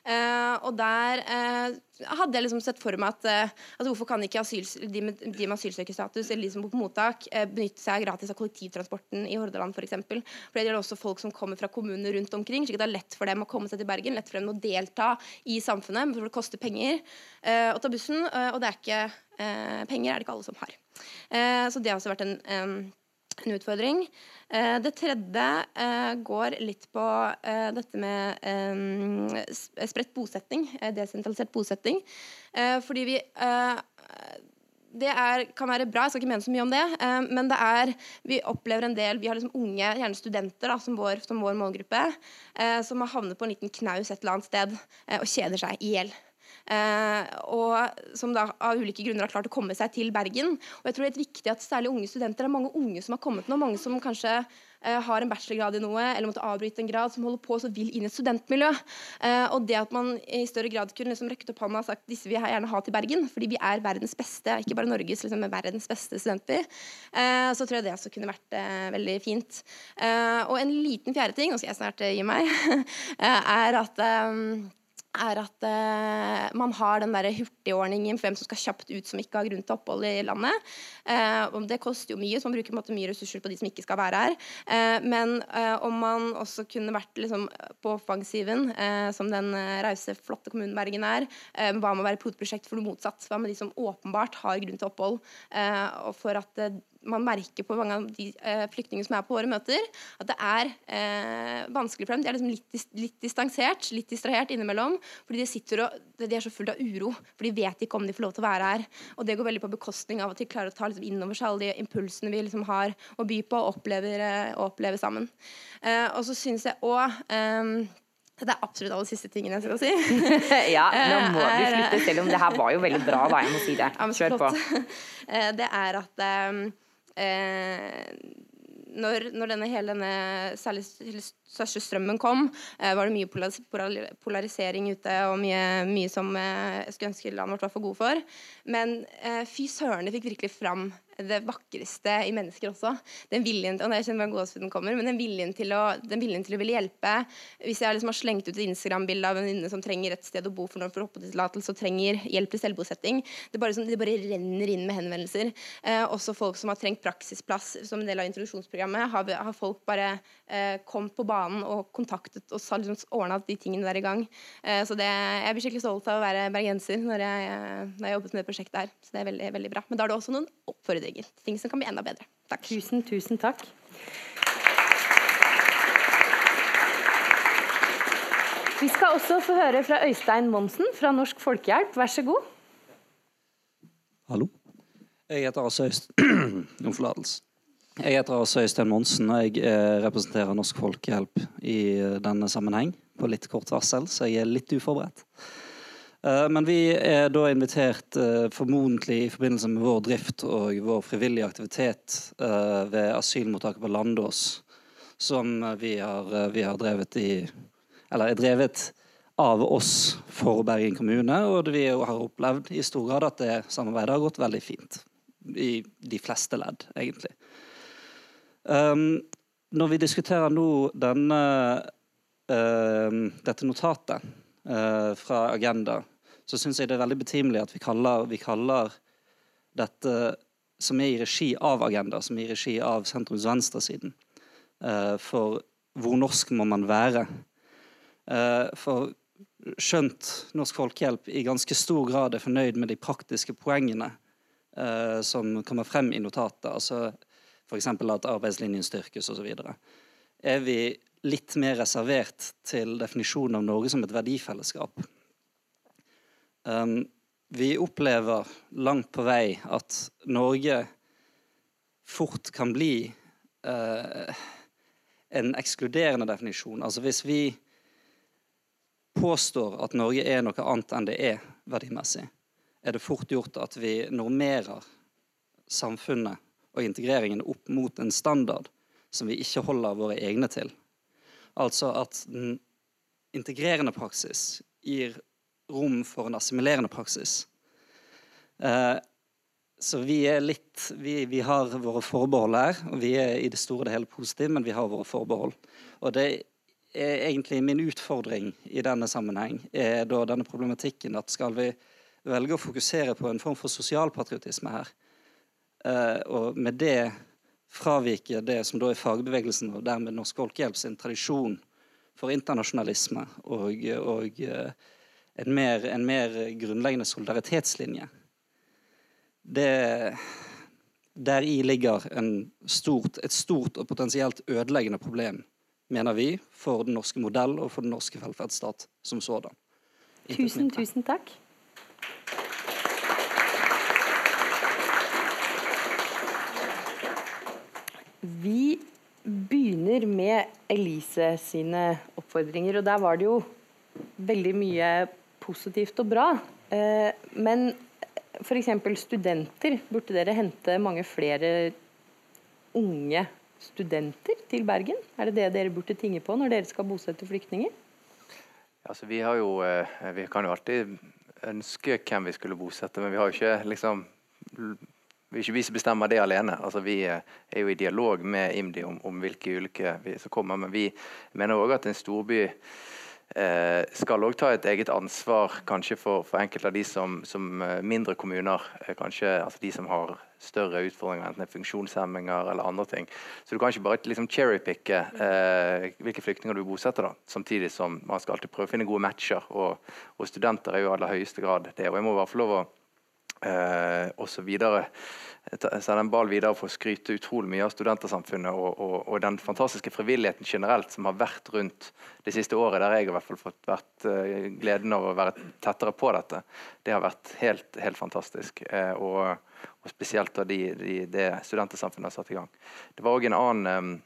Uh, og der uh, hadde jeg liksom sett for meg at altså hvorfor kan ikke asyl, de, med, de med asylsøkerstatus eller de som bor på mottak, benytte seg gratis av kollektivtransporten i Hordaland f.eks. For, eksempel. for det gjelder også folk som kommer fra kommuner rundt omkring, slik at det er lett for dem å komme seg til Bergen, lett for dem å delta i samfunnet, for det koster penger å ta bussen, og det er ikke penger er det ikke alle som har. så det har også vært en um, en utfordring. Eh, det tredje eh, går litt på eh, dette med spredt bosetting, desentralisert bosetting. Fordi vi det er, kan være bra, jeg skal ikke mene så mye om det, eh, men det er, vi opplever en del Vi har liksom unge, gjerne studenter, da, som, vår, som vår målgruppe, eh, som har havnet på en liten knaus et eller annet sted eh, og kjeder seg i hjel. Uh, og som da av ulike grunner har klart å komme seg til Bergen. Og jeg tror det er viktig at særlig unge studenter, det er mange unge som har kommet nå, mange som kanskje uh, har en bachelorgrad i noe, eller måtte avbryte en grad, som holder på og vil inn i et studentmiljø. Uh, og det at man i større grad kunne liksom røkket opp hånda og sagt disse vil jeg gjerne ha til Bergen, fordi vi er verdens beste, ikke bare Norges, liksom, men verdens beste studenter, så tror jeg det også kunne vært veldig fint. og en liten fjerde ting, nå skal jeg snart gi meg, er at er at uh, man har den der hurtigordningen for hvem som skal kjapt ut som ikke har grunn til opphold i landet. Uh, det koster jo mye, så man bruker måte, mye ressurser på de som ikke skal være her. Uh, men om man også kunne vært liksom, på offensiven, som den rause, flotte kommunen Bergen er, hva med å være pilotprosjekt for noe motsatt? Hva med de som åpenbart har grunn til opphold? og for at man merker på mange av de eh, flyktningene som er på våre møter, at det er eh, vanskelig for dem. De er liksom litt, litt, distansert, litt distrahert innimellom. Fordi de sitter og de er så fulle av uro. For de vet ikke om de får lov til å være her. Og det går veldig på bekostning av at de klarer å ta liksom, inn over seg alle de impulsene vi liksom, har å by på og opplever, eh, opplever sammen. Eh, og så synes jeg også... det er absolutt alle siste tingene jeg skal si. ja, nå må vi slutte, selv om det her var jo veldig bra, da. Jeg må si det. Kjør på. det er at eh, når, når, denne hele denne særlig største strømmen kom, eh, var det mye polarisering ute og mye, mye som eh, jeg skulle ønske landet vårt var for gode for. Men eh, fy søren, det fikk virkelig fram det vakreste i mennesker også. Den viljen, og jeg kjenner gåsehuden kommer, men den viljen, til å, den viljen til å ville hjelpe. Hvis jeg liksom har slengt ut et Instagram-bilde av en venninne som trenger et sted å bo for når får oppholdstillatelse og trenger hjelp til selvbosetting, det bare, det bare renner inn med henvendelser. Eh, også folk som har trengt praksisplass som en del av introduksjonsprogrammet, har, har folk bare eh, kommet på banen og kontaktet og liksom ordna de tingene der i gang. Eh, så det, jeg blir skikkelig stolt av å være bergenser når jeg, når jeg jobbet med det prosjektet her. Så det er veldig, veldig bra. Men da er det også noen oppfordringer. Ting som kan bli enda bedre. Takk. Tusen, tusen takk. Vi skal også få høre fra Øystein Monsen fra Norsk Folkehjelp. Vær så god. Hallo. Jeg heter altså Øystein Om forlatelse. Jeg heter altså Øystein Monsen, og jeg eh, representerer Norsk Folkehjelp i denne sammenheng på litt kort varsel, så jeg er litt uforberedt. Eh, men vi er da invitert eh, formodentlig i forbindelse med vår drift og vår frivillige aktivitet eh, ved asylmottaket på Landås, som vi har, vi har drevet i Eller er drevet av oss for Bergen kommune, og vi har opplevd i stor grad at det samarbeidet har gått veldig fint. I de fleste ledd, egentlig. Um, når vi diskuterer nå denne, uh, dette notatet uh, fra Agenda, så syns jeg det er veldig betimelig at vi kaller, vi kaller, dette som er i regi av Agenda, som er i regi av sentrums-venstresiden, uh, for hvor norsk må man være? Uh, for skjønt Norsk Folkehjelp i ganske stor grad er fornøyd med de praktiske poengene som kommer frem i notatet, altså f.eks. at arbeidslinjen styrkes osv., er vi litt mer reservert til definisjonen av Norge som et verdifellesskap. Um, vi opplever langt på vei at Norge fort kan bli uh, en ekskluderende definisjon. Altså hvis vi påstår at Norge er noe annet enn det er verdimessig, er det fort gjort at vi normerer samfunnet og integreringen opp mot en standard som vi ikke holder våre egne til. Altså at den integrerende praksis gir rom for en assimilerende praksis. Eh, så vi er litt vi, vi, har våre forbehold her. og Vi er i det store og det hele positive, men vi har våre forbehold. Og det er egentlig min utfordring i denne sammenheng, er da denne problematikken at skal vi velge å fokusere på en form for sosialpatriotisme her, og med det fravike det som da er fagbevegelsen og dermed Norsk Folkehjelp sin tradisjon for internasjonalisme og, og eh, en mer, en mer grunnleggende solidaritetslinje. Det, Deri ligger stort, et stort og potensielt ødeleggende problem, mener vi, for den norske modell og for den norske velferdsstat som sådan. Tusen, tusen takk. Vi begynner med Elise sine oppfordringer, og der var det jo veldig mye positivt og bra. Eh, men f.eks. studenter, burde dere hente mange flere unge studenter til Bergen? Er det det dere burde tinge på når dere skal bosette flyktninger? Altså, vi, jo, eh, vi kan jo alltid ønske hvem vi skulle bosette, men vi har jo ikke liksom det er ikke vi som bestemmer det alene. Altså, vi er jo i dialog med IMDi om, om hvilke vi som kommer. Men vi mener òg at en storby eh, skal ta et eget ansvar kanskje for, for enkelte av de som, som eh, mindre kommuner. Eh, kanskje altså de som har større utfordringer, enten det er funksjonshemminger eller andre ting. Så du kan ikke bare liksom cherrypicke eh, hvilke flyktninger du bosetter, da. Samtidig som man skal alltid prøve å finne gode matcher. Og, og studenter er jo i aller høyeste grad det. Og jeg må bare få lov å eh, osv. Sende en ball videre for å skryte utrolig mye av studentersamfunnet og, og, og, den fantastiske frivilligheten generelt som har vært rundt det siste året, der jeg har hvert fall fått vært uh, gleden av å være tettere på dette. Det har vært helt, helt fantastisk. Eh, og, og, spesielt da de, de, det studentersamfunnet har satt i gang. Det var òg en annen um,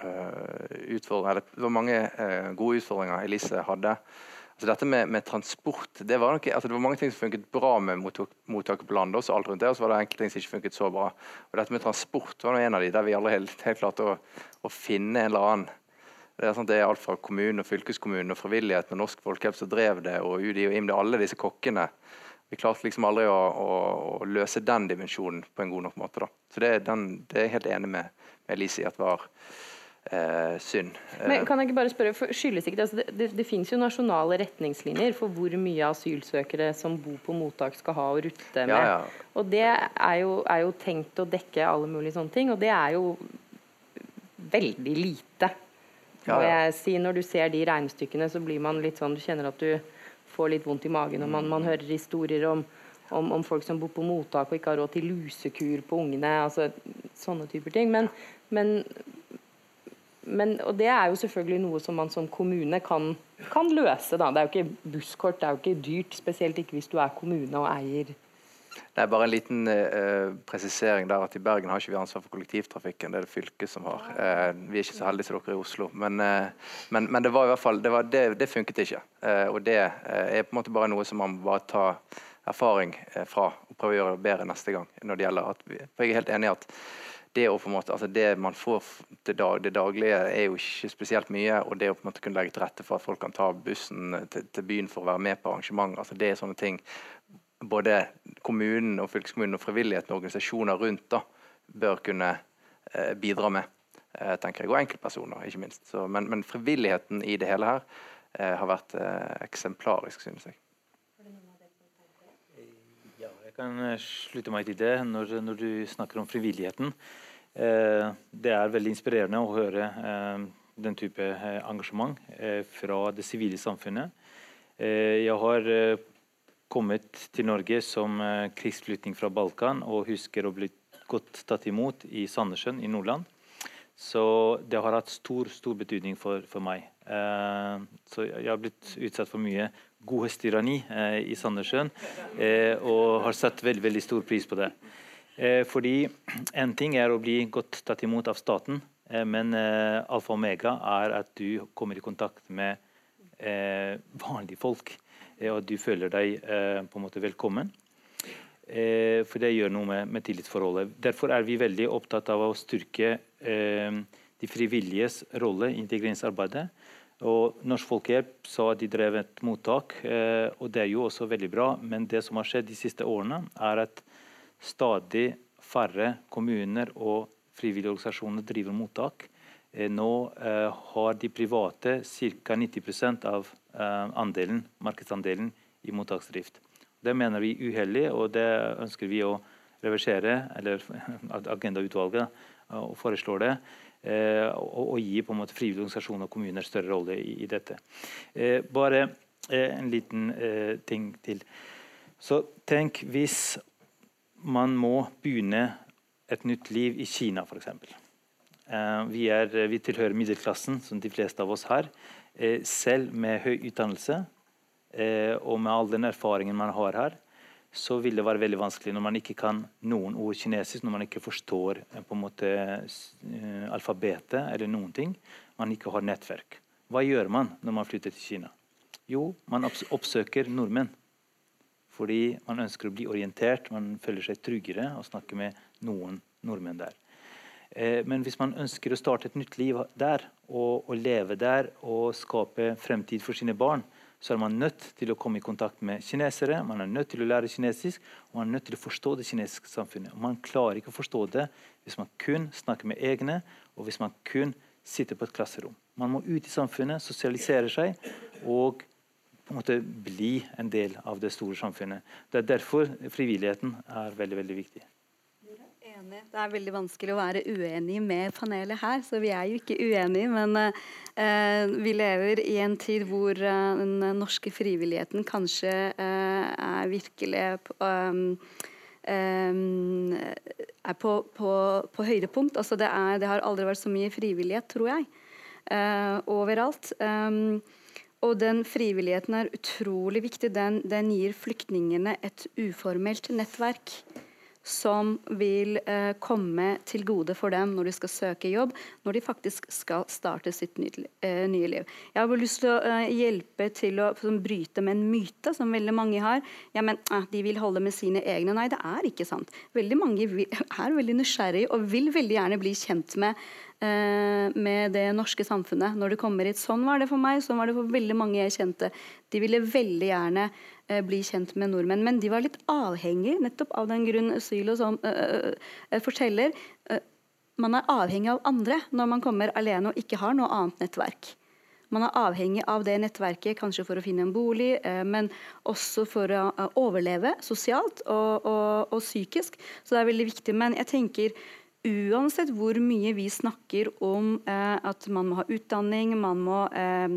utfordring, eller det var mange gode utfordringer Elise hadde. Så dette med, med transport det var, noe, altså det var, mange ting som funket bra med mottaket på landet. og alt rundt det, og så var det enkelte ting som ikke funket så bra. Og Dette med transport var en av de der vi aldri helt, helt klarte å, å, finne en eller annen det er, sånn, det er alt fra kommunen og fylkeskommunen og frivilligheten og Norsk Folkehjelp som drev det, og UDI og IMDi, alle disse kokkene. Vi klarte liksom aldri å, å, å, løse den dimensjonen på en god nok måte. da. Så det, den, det er jeg helt enig med, med Elise i at var eh, synd. Men eh, kan jeg ikke bare spørre, for skyldes ikke det, altså det, det, det finnes jo nasjonale retningslinjer for hvor mye asylsøkere som bor på mottak skal ha å rutte med. Ja, ja. Og det er jo, er jo, tenkt å dekke alle mulige sånne ting, og det er jo veldig lite. Ja, ja. Jeg si, når du ser de regnestykkene, så blir man litt sånn Du kjenner at du får litt vondt i magen, og man, man hører historier om om, om, folk som bor på mottak og ikke har råd til lusekur på ungene. altså Sånne typer ting. Men, men men, og det er jo selvfølgelig noe som man som kommune kan, kan løse. Da. Det er jo ikke busskort, det er jo ikke dyrt, spesielt ikke hvis du er kommune og eier. Det er bare en liten uh, presisering der at I Bergen har ikke vi ansvar for kollektivtrafikken, det er det fylket som har. Uh, vi er ikke så heldige som dere i Oslo. Men, uh, men, men, det var i hvert fall, det, var, det, det funket ikke. og det er på en måte bare noe som man bare tar erfaring fra og prøver å gjøre bedre neste gang. når det gjelder at for Jeg er helt enig i at det, måte, altså det man får det, dag, det, daglige, er jo ikke spesielt mye. Og det å på en måte kunne legge til rette for at folk kan ta bussen til, til byen for å være med på arrangement, altså det er sånne ting både kommunen og fylkeskommunen og frivilligheten og organisasjoner rundt da, bør kunne eh, bidra med. Eh, tenker jeg, Og enkeltpersoner, ikke minst. Så, men, men, frivilligheten i det hele her eh, har vært eh, eksemplarisk, synes jeg. Kan eh, slutte meg til det når, når du snakker om frivilligheten. Eh, det er veldig inspirerende å høre eh, den type eh, engasjement eh, fra det sivile samfunnet. Eh, jeg har kommet til Norge som krigsflyktning fra Balkan og husker å bli godt tatt imot i Sandnessjøen i Nordland. Så det har hatt stor, stor betydning for, for meg. så jeg har blitt utsatt for mye godhetstyranni eh, i Sandnessjøen, eh, og har satt veldig, veldig stor pris på det. Eh, fordi en ting er å bli godt tatt imot av staten, men alfa og omega er at du kommer i kontakt med vanlige folk, og at du føler deg på en måte velkommen. for det gjør noe med, med, tillitsforholdet. Derfor er vi veldig opptatt av å styrke de frivilliges rolle i integreringsarbeidet. Og Norsk Folkehjelp sa at de drev et mottak, eh, og det er jo også veldig bra. Men det som har skjedd de siste årene, er at stadig færre kommuner og frivillige organisasjoner driver mottak. Eh, nå eh, har de private ca. 90% av andelen, markedsandelen i mottaksdrift. Det mener vi er uheldig, og det ønsker vi å reversere, eller Agendautvalget foreslår det. Eh, og, gi på en måte frivillige organisasjoner og kommuner større rolle i, dette. Eh, bare eh, en liten ting til. Så tenk hvis man må begynne et nytt liv i Kina, f.eks. Vi, vi tilhører middelklassen, som de fleste av oss har. Selv med høy utdannelse og med all den erfaringen man har her, så vil det være veldig vanskelig når man ikke kan noen ord kinesisk, når man ikke forstår eh, på en måte eh, alfabetet eller noen ting, man ikke har nettverk. Hva gjør man når man flytter til Kina? Jo, man oppsøker nordmenn. Fordi man ønsker å bli orientert, man føler seg tryggere og snakker med noen nordmenn der. Eh, men hvis man ønsker å starte et nytt liv der, og, og leve der og skape fremtid for sine barn, så er man nødt til å komme i kontakt med kinesere, man er nødt til å lære kinesisk, og man er nødt til å forstå det kinesiske samfunnet. Man klarer ikke å forstå det hvis man kun snakker med egne, og hvis man kun sitter på et klasserom. Man må ut i samfunnet, sosialisere seg og på en måte bli en del av det store samfunnet. Det er derfor frivilligheten er veldig, veldig viktig enig. Det er veldig vanskelig å være uenig med panelet her, så vi er jo ikke uenige. Men eh, vi lever i en tid hvor eh, den norske frivilligheten kanskje eh, er virkelig um, um, er på, på, på høydepunkt. Altså det, er, det, har aldri vært så mye frivillighet, tror jeg, uh, overalt. Og den frivilligheten er utrolig viktig. Den, den gir flyktningene et uformelt nettverk som vil eh, komme til gode for dem når de skal søke jobb, når de faktisk skal starte sitt nye, eh, nye liv. Jeg har lyst til å eh, hjelpe til å sånn, bryte med en myte som veldig mange har. Ja, men eh, De vil holde med sine egne. Nei, det er ikke sant. Veldig mange er veldig nysgjerrige og vil veldig gjerne bli kjent med eh, med det norske samfunnet når det kommer hit. Sånn var det for meg, sånn var det for veldig mange jeg kjente. De ville veldig gjerne bli kjent med nordmenn. Men de var litt avhengig nettopp av den grunn Sylo som, uh, forteller. Uh, man er avhengig av andre når man kommer alene og ikke har noe annet nettverk. Man er avhengig av det nettverket kanskje for å finne en bolig, men også for å overleve sosialt og, og, og, psykisk. Så det er veldig viktig. Men jeg tenker uansett hvor mye vi snakker om at man må ha utdanning, man må Eh,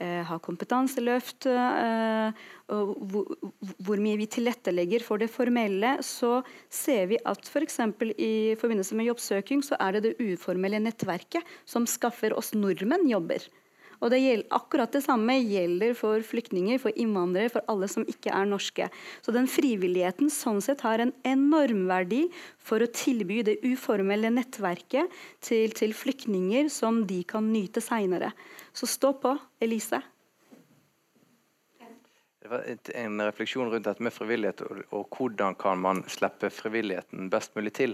ha kompetanseløft, eh, hvor mye vi tilrettelegger for det formelle, så ser vi at f.eks. For i forbindelse med jobbsøking, så er det det uformelle nettverket som skaffer oss nordmenn jobber. Og det gjelder, akkurat det samme gjelder for flyktninger, for innvandrere, for alle som ikke er norske. Så den frivilligheten sånn sett har en enorm verdi for å tilby det uformelle nettverket til, til flyktninger som de kan nyte seinere. Så stå på, Elise. En refleksjon rundt dette med frivillighet og, og, hvordan kan man slippe frivilligheten best mulig til.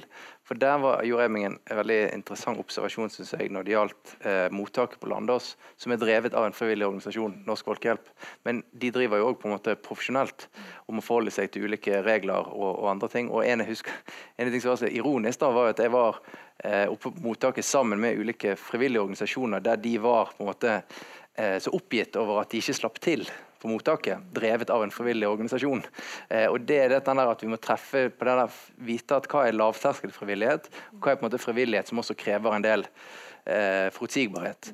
For Der var, gjorde jeg meg en veldig interessant observasjon synes jeg, når det gjaldt eh, mottaket på Landås, som er drevet av en frivillig organisasjon, Norsk Folkehjelp. Men de driver jo òg profesjonelt om å forholde seg til ulike regler og, og andre ting. Og en, husker, en ting som var så ironisk, da, var at jeg var eh, oppe på mottaket sammen med ulike frivillige organisasjoner der de var på en måte eh, så oppgitt over at de ikke slapp til mottaket, drevet av en frivillig organisasjon. Eh, og det er dette der at Vi må treffe på det der, vite at hva er lavterskelfrivillighet, og hva er på en måte frivillighet som også krever en del eh, forutsigbarhet.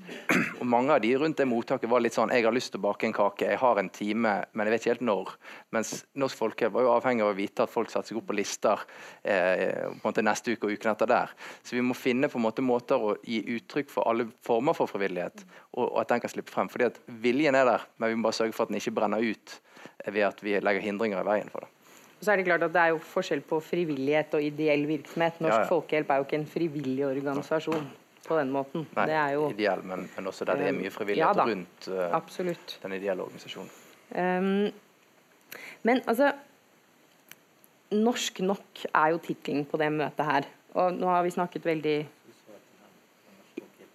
Og Mange av de rundt det mottaket var litt sånn Jeg har lyst til å bake en kake, jeg har en time, men jeg vet ikke helt når. Mens Norsk Folkehjelp var jo avhengig av å vite at folk satte seg opp på lister eh, på en måte neste uke og uken etter der. Så vi må finne på en måte måter å gi uttrykk for alle former for frivillighet, og, og at den kan slippe frem. Fordi at Viljen er der, men vi må bare sørge for at den ikke brenner ut ved at vi legger hindringer i veien for det. Så er Det klart at det er jo forskjell på frivillighet og ideell virksomhet. Norsk ja, ja. Folkehjelp er jo ikke en frivillig organisasjon på den måten. Nei, det er jo, ideell, men, men, også der det er mye eh, frivillighet ja, rundt uh, den ideelle organisasjonen. Um, men altså Norsk nok er jo tittelen på det møtet her. Og nå har vi snakket veldig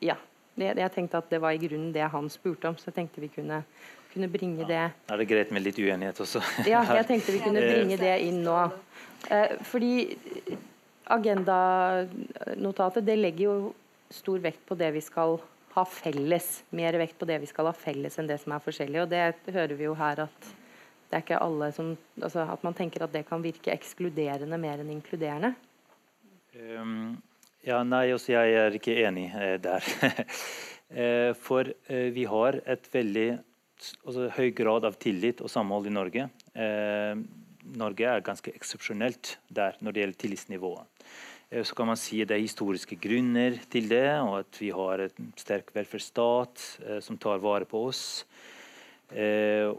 Ja. Det, jeg tenkte at det var i grunnen det han spurte om, så jeg tenkte vi kunne, kunne bringe det ja, Er det greit med litt uenighet også? ja, jeg tenkte vi kunne bringe det inn nå. Eh, fordi agendanotatet det legger jo stor vekt på det vi skal ha felles. Mer vekt på det vi skal ha felles enn det som er forskjellig. Og det hører vi jo her at det er ikke alle som altså At man tenker at det kan virke ekskluderende mer enn inkluderende. Um, ja, nei, også jeg er ikke enig eh, der. eh, for eh, vi har et veldig altså, høy grad av tillit og samhold i Norge. Eh, Norge er ganske eksepsjonelt der når det gjelder tillitsnivået. Eh, så kan man si det er historiske grunner til det, og at vi har en sterk velferdsstat eh, som tar vare på oss. Eh,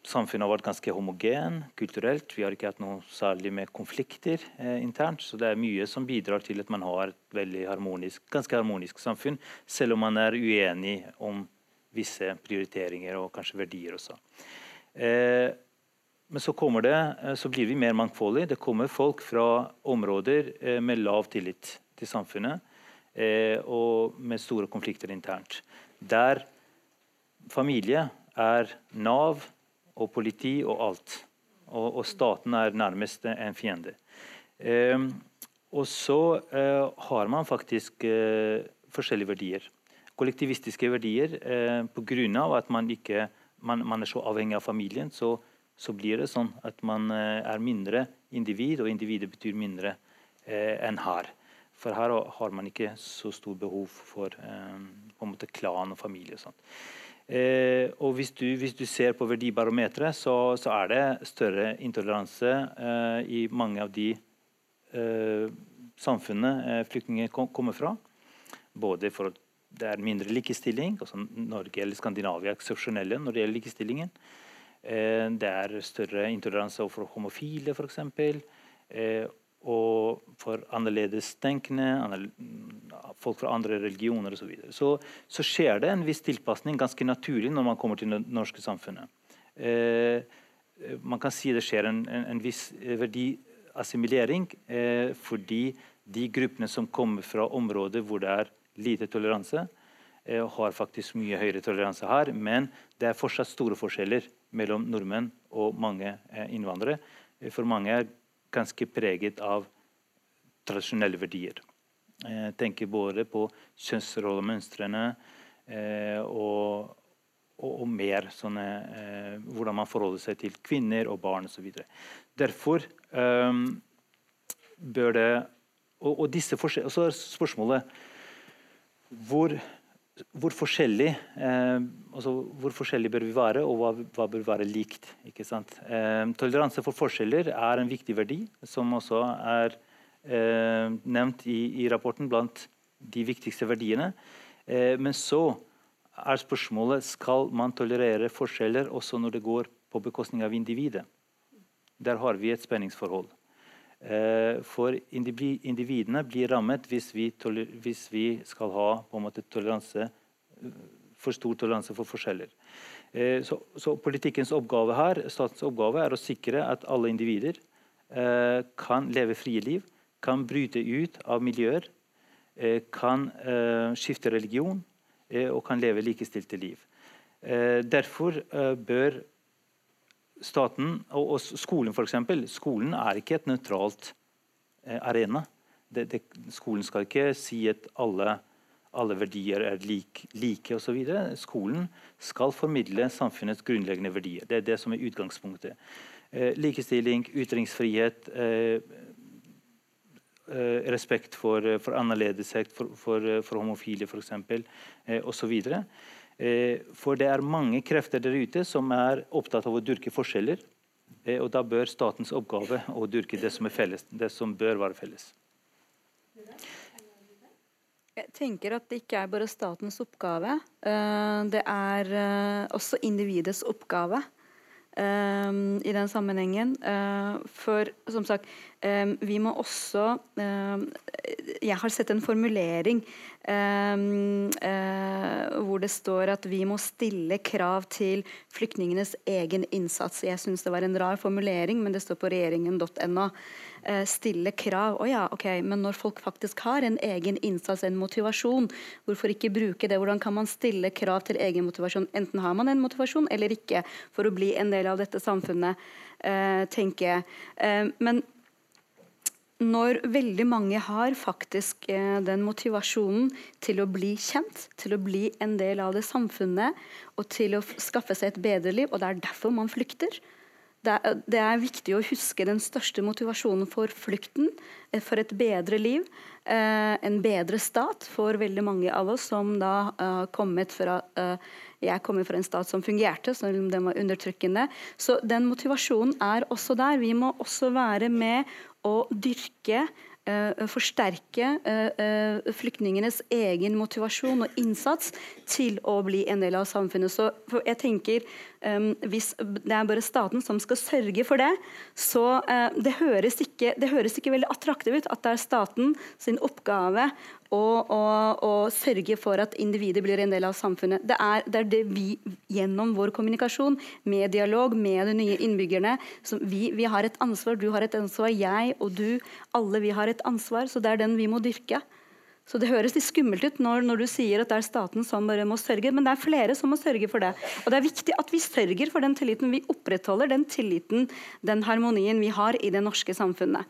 samfunnet har vært ganske homogen kulturelt. Vi har ikke hatt noe særlig med konflikter internt. Så det er mye som bidrar til at man har et veldig harmonisk, ganske harmonisk samfunn, selv om man er uenig om visse prioriteringer og kanskje verdier også. Eh, men så, det, eh, så blir vi mer mangfoldige. Det kommer folk fra områder eh, med lav tillit til samfunnet eh, og med store konflikter internt. Der familie er Nav og politi og alt. Og, og staten er nærmest en fiende. Eh, og så har man faktisk forskjellige verdier. Kollektivistiske verdier eh, pga. at man, ikke, man, man, er så avhengig av familien. Så, så blir det sånn at man eh, er mindre individ, og individet betyr mindre eh, enn her. For her har man ikke så stor behov for eh, på en måte klan og familie. og sånt. Eh, og hvis du, hvis du, ser på verdibarometeret, så, så, er det større intoleranse eh, i mange av de eh, samfunnene flyktninger kom, kommer fra. Både for at det er mindre likestilling, altså Norge eller Skandinavia er eksepsjonelle når det gjelder likestillingen. Eh, det er større intoleranse overfor homofile, f.eks. Eh, og for annerledestenkende, folk fra andre religioner osv. Så, videre. så så skjer det en viss tilpasning ganske naturlig når man kommer til det norske samfunnet. Eh, man kan si det skjer en, en, en viss verdiassimilering fordi de gruppene som kommer fra områder hvor det er lite toleranse, har faktisk mye høyere toleranse her. Men det er fortsatt store forskjeller mellom nordmenn og mange eh, innvandrere. For mange er ganske preget av tradisjonelle verdier. Jeg tenker både på kjønnsrollemønstrene eh, og, og, og, mer sånne, eh, hvordan man forholder seg til kvinner og barn osv. Derfor um, bør det Og, og disse forskjellene så er spørsmålet hvor hvor forskjellig, eh, altså hvor forskjellig bør vi være, og hva, hva bør være likt. Eh, toleranse for forskjeller er en viktig verdi, som også er eh, nevnt i, i, rapporten blant de viktigste verdiene. Eh, men så er spørsmålet skal man tolerere forskjeller også når det går på bekostning av individet. Der har vi et spenningsforhold. Eh, for individene blir rammet hvis vi, hvis vi skal ha toleranse for stor toleranse for forskjeller. Eh, så, så, Politikkens oppgave her, statens oppgave er å sikre at alle individer eh, kan leve frie liv, kan bryte ut av miljøer, kan skifte religion og kan leve likestilte liv. Derfor bør staten og, og skolen f.eks. Skolen er ikke et nøytralt eh, arena. Det, det, skolen skal ikke si at alle, alle verdier er lik, like osv. Skolen skal formidle samfunnets grunnleggende verdier. Det er det som er utgangspunktet. Eh, likestilling, ytringsfrihet, eh, eh respekt for, for annerledeshet, for, for, for homofile f.eks. Eh, osv. Eh, for det er mange krefter der ute som er opptatt av å dyrke forskjeller. Eh, og da bør statens oppgave å dyrke det som er felles, det som bør være felles. Jeg tenker at det ikke er bare statens oppgave. Eh, det er også individets oppgave i den sammenhengen. For som sagt, vi må også Jeg har sett en formulering Um, uh, hvor det står at vi må stille krav til flyktningenes egen innsats. Jeg syns det var en rar formulering, men det står på regjeringen.no. Uh, stille krav. Å oh ja, ok, men når folk faktisk har en egen innsats, en motivasjon, hvorfor ikke bruke det? Hvordan kan man stille krav til egen motivasjon? Enten har man en motivasjon eller ikke, for å bli en del av dette samfunnet, uh, tenker jeg. men når veldig mange har faktisk eh, den motivasjonen til å bli kjent, til å bli en del av det samfunnet og til å skaffe seg et bedre liv, og det er derfor man flykter. Det er, viktig å huske den største motivasjonen for flukten, eh, for et bedre liv, eh, en bedre stat for veldig mange av oss som da har kommet fra jeg kommer fra en stat som fungerte, selv om den var undertrykkende. Så den motivasjonen er også der. Vi må også være med å dyrke uh, forsterke uh, flyktningenes egen motivasjon og innsats til å bli en del av samfunnet. Så jeg tenker Hvis det er bare staten som skal sørge for det, så det høres, ikke, det høres ikke veldig attraktivt ut at det er staten sin oppgave og, og, og, sørge for at individet blir en del av samfunnet. Det er, det er, det vi gjennom vår kommunikasjon, med dialog med de nye innbyggerne vi, vi, har et ansvar, du har et ansvar, jeg og du, alle vi har et ansvar. Så det er den vi må dyrke. Så Det høres litt skummelt ut når, når, du sier at det er staten som bare må sørge, men det er flere som må sørge for det. Og Det er viktig at vi sørger for den tilliten. Vi opprettholder den tilliten, den harmonien vi har i det norske samfunnet.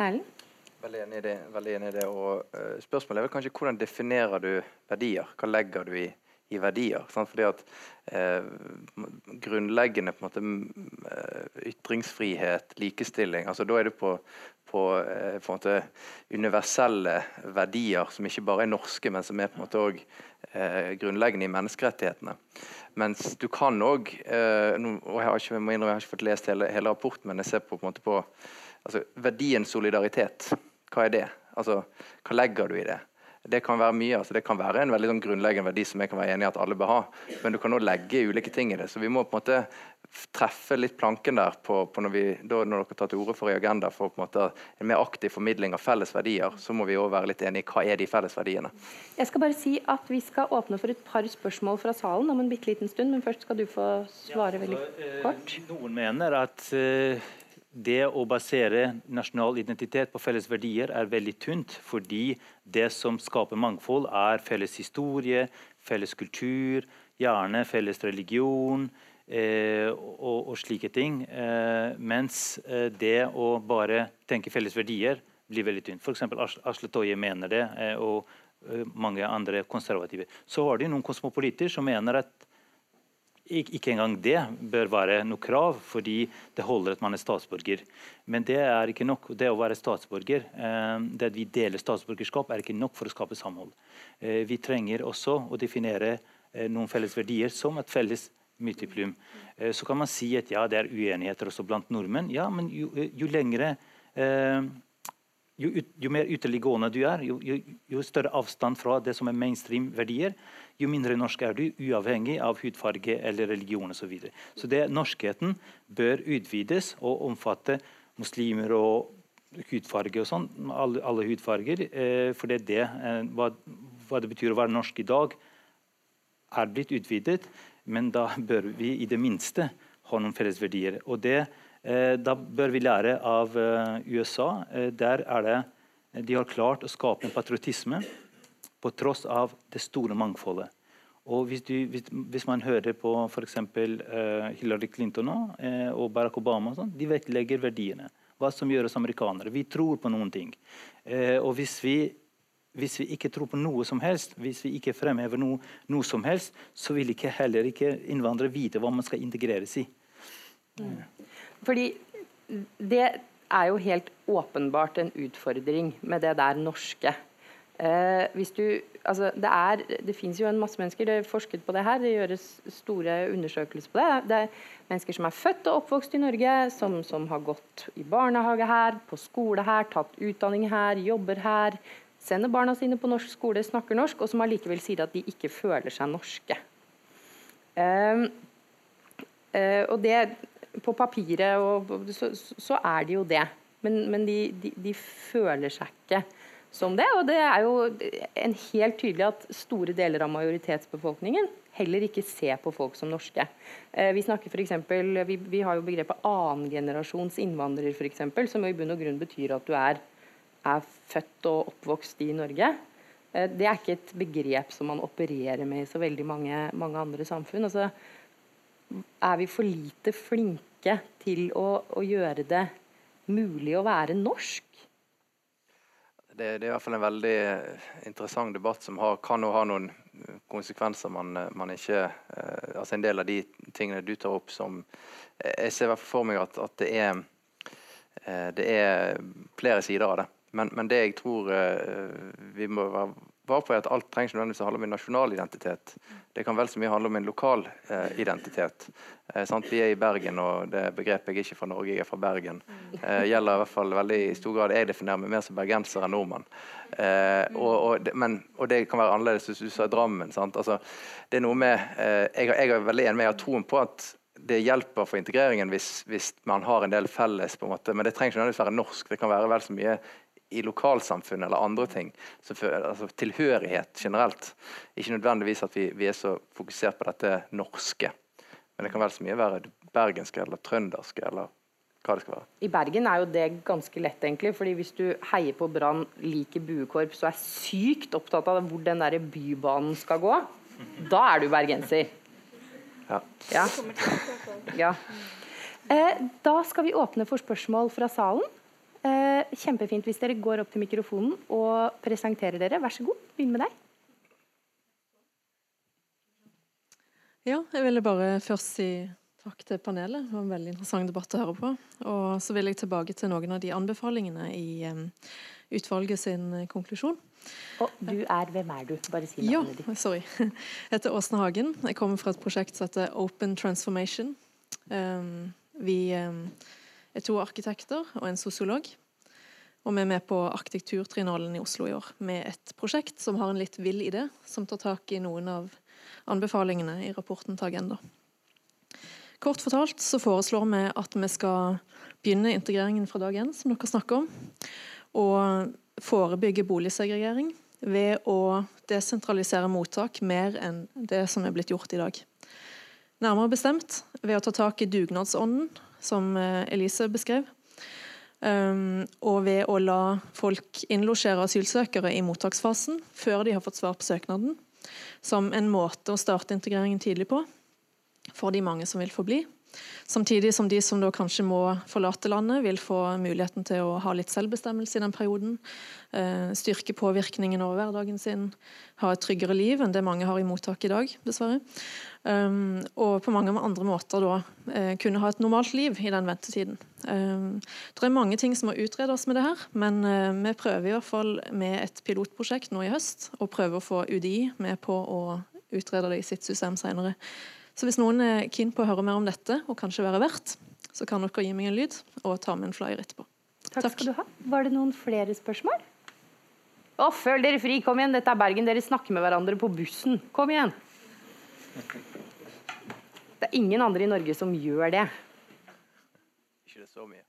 Erlend? Veldig enig i det. veldig enig i det. Og uh, Spørsmålet er vel kanskje hvordan definerer du verdier? Hva legger du i, i verdier? Sant? Fordi at uh, Grunnleggende på en måte uh, ytringsfrihet, likestilling altså Da er du på, på, på universelle verdier som ikke bare er norske, men som er på en måte også grunnleggende i menneskerettighetene. Mens du kan òg og jeg har ikke, jeg må jeg har ikke fått lest hele, hele rapporten, men jeg ser på, på, en måte på altså, verdien solidaritet. Hva er det? Altså, hva legger du i det? Det kan være mye. altså Det kan være en veldig sånn grunnleggende verdi som jeg kan være enig i at alle bør ha, men du kan òg legge ulike ting i det. Så vi må på en måte treffe litt planken der på, på når, vi, da, når dere tar til orde for i Agenda for på en måte en mer aktiv formidling av felles verdier, så må vi òg være litt enige i hva er de felles verdiene. Jeg skal bare si at vi skal åpne for et par spørsmål fra salen om en bitte liten stund, men først skal du få svare ja, så, veldig eh, kort. Noen mener at uh det å basere nasjonal identitet på felles verdier er veldig tynt, fordi det som skaper mangfold, er felles historie, felles kultur, gjerne felles religion eh, og, og, slike ting. Eh, mens eh, det å bare tenke felles verdier blir veldig tynt. F.eks. Asle Toje mener det, eh, og eh, mange andre konservative. Så har de noen kosmopoliter som mener at ikke engang det bør være noe krav, fordi det holder at man er statsborger. Men det er ikke nok. Det å være statsborger, eh, det at vi deler statsborgerskap, er ikke nok for å skape samhold. Eh, vi trenger også å definere eh, noen felles verdier som et felles multiplum. Så kan man si at ja, det er uenigheter også blant nordmenn. Ja, men jo, jo lengre jo, jo, mer ytterliggående du er, jo, jo, jo, større avstand fra det som er mainstream-verdier, jo mindre norsk er du, uavhengig av hudfarge eller religion osv. Så, videre. så det, norskheten bør utvides og omfatte muslimer og hudfarge og sånn. Alle, alle, hudfarger. Eh, for det er det, eh, hva, hva, det betyr å være norsk i dag, er blitt utvidet. Men da bør vi i det minste ha noen felles verdier. Og det, eh, da bør vi lære av eh, USA. Eh, der er det De har klart å skape en patriotisme på tross av det store mangfoldet. Og hvis, du, hvis, hvis man hører på f.eks. Uh, Hillary Clinton uh, og Barack Obama, og sånt, de vektlegger verdiene. Hva som gjør oss amerikanere. Vi tror på noen ting. Uh, og hvis vi, hvis vi, ikke tror på noe som helst, hvis vi ikke fremhever noe, noe, som helst, så vil ikke heller ikke innvandrere vite hva man skal integreres i. Mm. Fordi det er jo helt åpenbart en utfordring med det der norske. Eh, du, altså det det finnes jo en masse mennesker, det er forsket på det her, det gjøres store undersøkelser på det. Det er mennesker som er født og oppvokst i Norge, som, som har gått i barnehage her, på skole her, tatt utdanning her, jobber her, sender barna sine på norsk skole, snakker norsk, og som allikevel sier at de ikke føler seg norske. Um, uh, og det På papiret og, så, så, er de jo det, men, men de, de, de føler seg ikke som det. Og det er jo en helt tydelig at store deler av majoritetsbefolkningen heller ikke ser på folk som norske. Eh, vi snakker for eksempel, vi, vi har jo begrepet annengenerasjons innvandrer, for eksempel, som i bunn og grunn betyr at du er, er født og oppvokst i Norge. Eh, det er ikke et begrep som man opererer med i så veldig mange, mange andre samfunn. Altså, er vi for lite flinke til å, å gjøre det mulig å være norsk? Det, det, er i hvert fall en veldig eh, interessant debatt som har, kan ha noen eh, konsekvenser man, eh, man ikke altså En del av de tingene du tar opp som Jeg ser i hvert fall for meg at, at det, er, det er flere sider av det. Men, men, det jeg tror vi må være vare på, er at alt trenger ikke nødvendigvis å handle om en nasjonal identitet. Det kan vel så mye handle om en lokal eh, identitet. Eh, vi er i Bergen, og det begrepet jeg er ikke fra Norge, jeg er fra Bergen, eh, gjelder i hvert fall veldig i stor grad Jeg definerer meg mer som bergenser enn nordmann. Eh, og, og, men, og, det kan være annerledes hvis du sa Drammen. Altså, det er noe med, eh, jeg, jeg, er veldig enig med jeg har troen på at det hjelper for integreringen hvis, hvis, man har en del felles, på en måte, men det trenger ikke nødvendigvis være norsk. Det kan være vel så mye i lokalsamfunn eller andre ting. altså tilhørighet generelt. Ikke nødvendigvis at vi, vi, er så fokusert på dette norske. Men det kan vel så mye være bergenske eller trønderske eller hva det skal være. I Bergen er jo det ganske lett, egentlig. fordi hvis du heier på Brann, liker buekorps og er sykt opptatt av hvor den der bybanen skal gå, da er du bergenser. Ja. ja. ja. Eh, da skal vi åpne for spørsmål fra salen. Eh, kjempefint hvis dere går opp til mikrofonen og presenterer dere. Vær så god, begynn med deg. Ja, jeg ville bare først si takk til panelet. Det var en veldig interessant debatt å høre på. Og så vil jeg tilbake til noen av de anbefalingene i um, utvalget sin konklusjon. Og du er Hvem er du? Bare si navnet ja, ditt. Sorry. Jeg heter Åsne Hagen. Jeg kommer fra et prosjekt som heter Open Transformation. Um, vi um, er to arkitekter og en sosiolog. Og vi er med på Arkitekturtrinalen i Oslo i år med et prosjekt som har en litt vill idé, som tar tak i noen av anbefalingene i rapporten til Agenda. Kort fortalt så foreslår vi at vi skal begynne integreringen fra dag én, som dere snakker om. Og forebygge boligsegregering ved å desentralisere mottak mer enn det som er blitt gjort i dag. Nærmere bestemt ved å ta tak i dugnadsånden som eh, Elise beskrev. Um, og ved å la folk innlosjere asylsøkere i mottaksfasen før de har fått svar på søknaden, som en måte å starte integreringen tidlig på for de mange som vil få bli. Samtidig som de som kanskje må forlate landet, vil få muligheten til å ha litt selvbestemmelse i den perioden. Eh, styrke påvirkningen over hverdagen sin. Ha et tryggere liv enn det mange har i mottak i dag, dessverre. Um, og på mange andre måter da uh, kunne ha et normalt liv i den ventetiden. Det er mange ting som må utredes med det her, men vi prøver i hvert fall med et pilotprosjekt nå i høst og prøver å få UDI med på å utrede det i sitt system senere. Så hvis noen er keen på å høre mer om dette, og kanskje være verdt, så kan dere gi meg en lyd og ta med en flyer etterpå. Takk, Takk. skal du ha. Var det noen flere spørsmål? Å, føl dere fri, kom igjen, dette er Bergen, dere snakker med hverandre på bussen. Kom igjen! Det er ingen andre i Norge som gjør det. Ikke det så mye.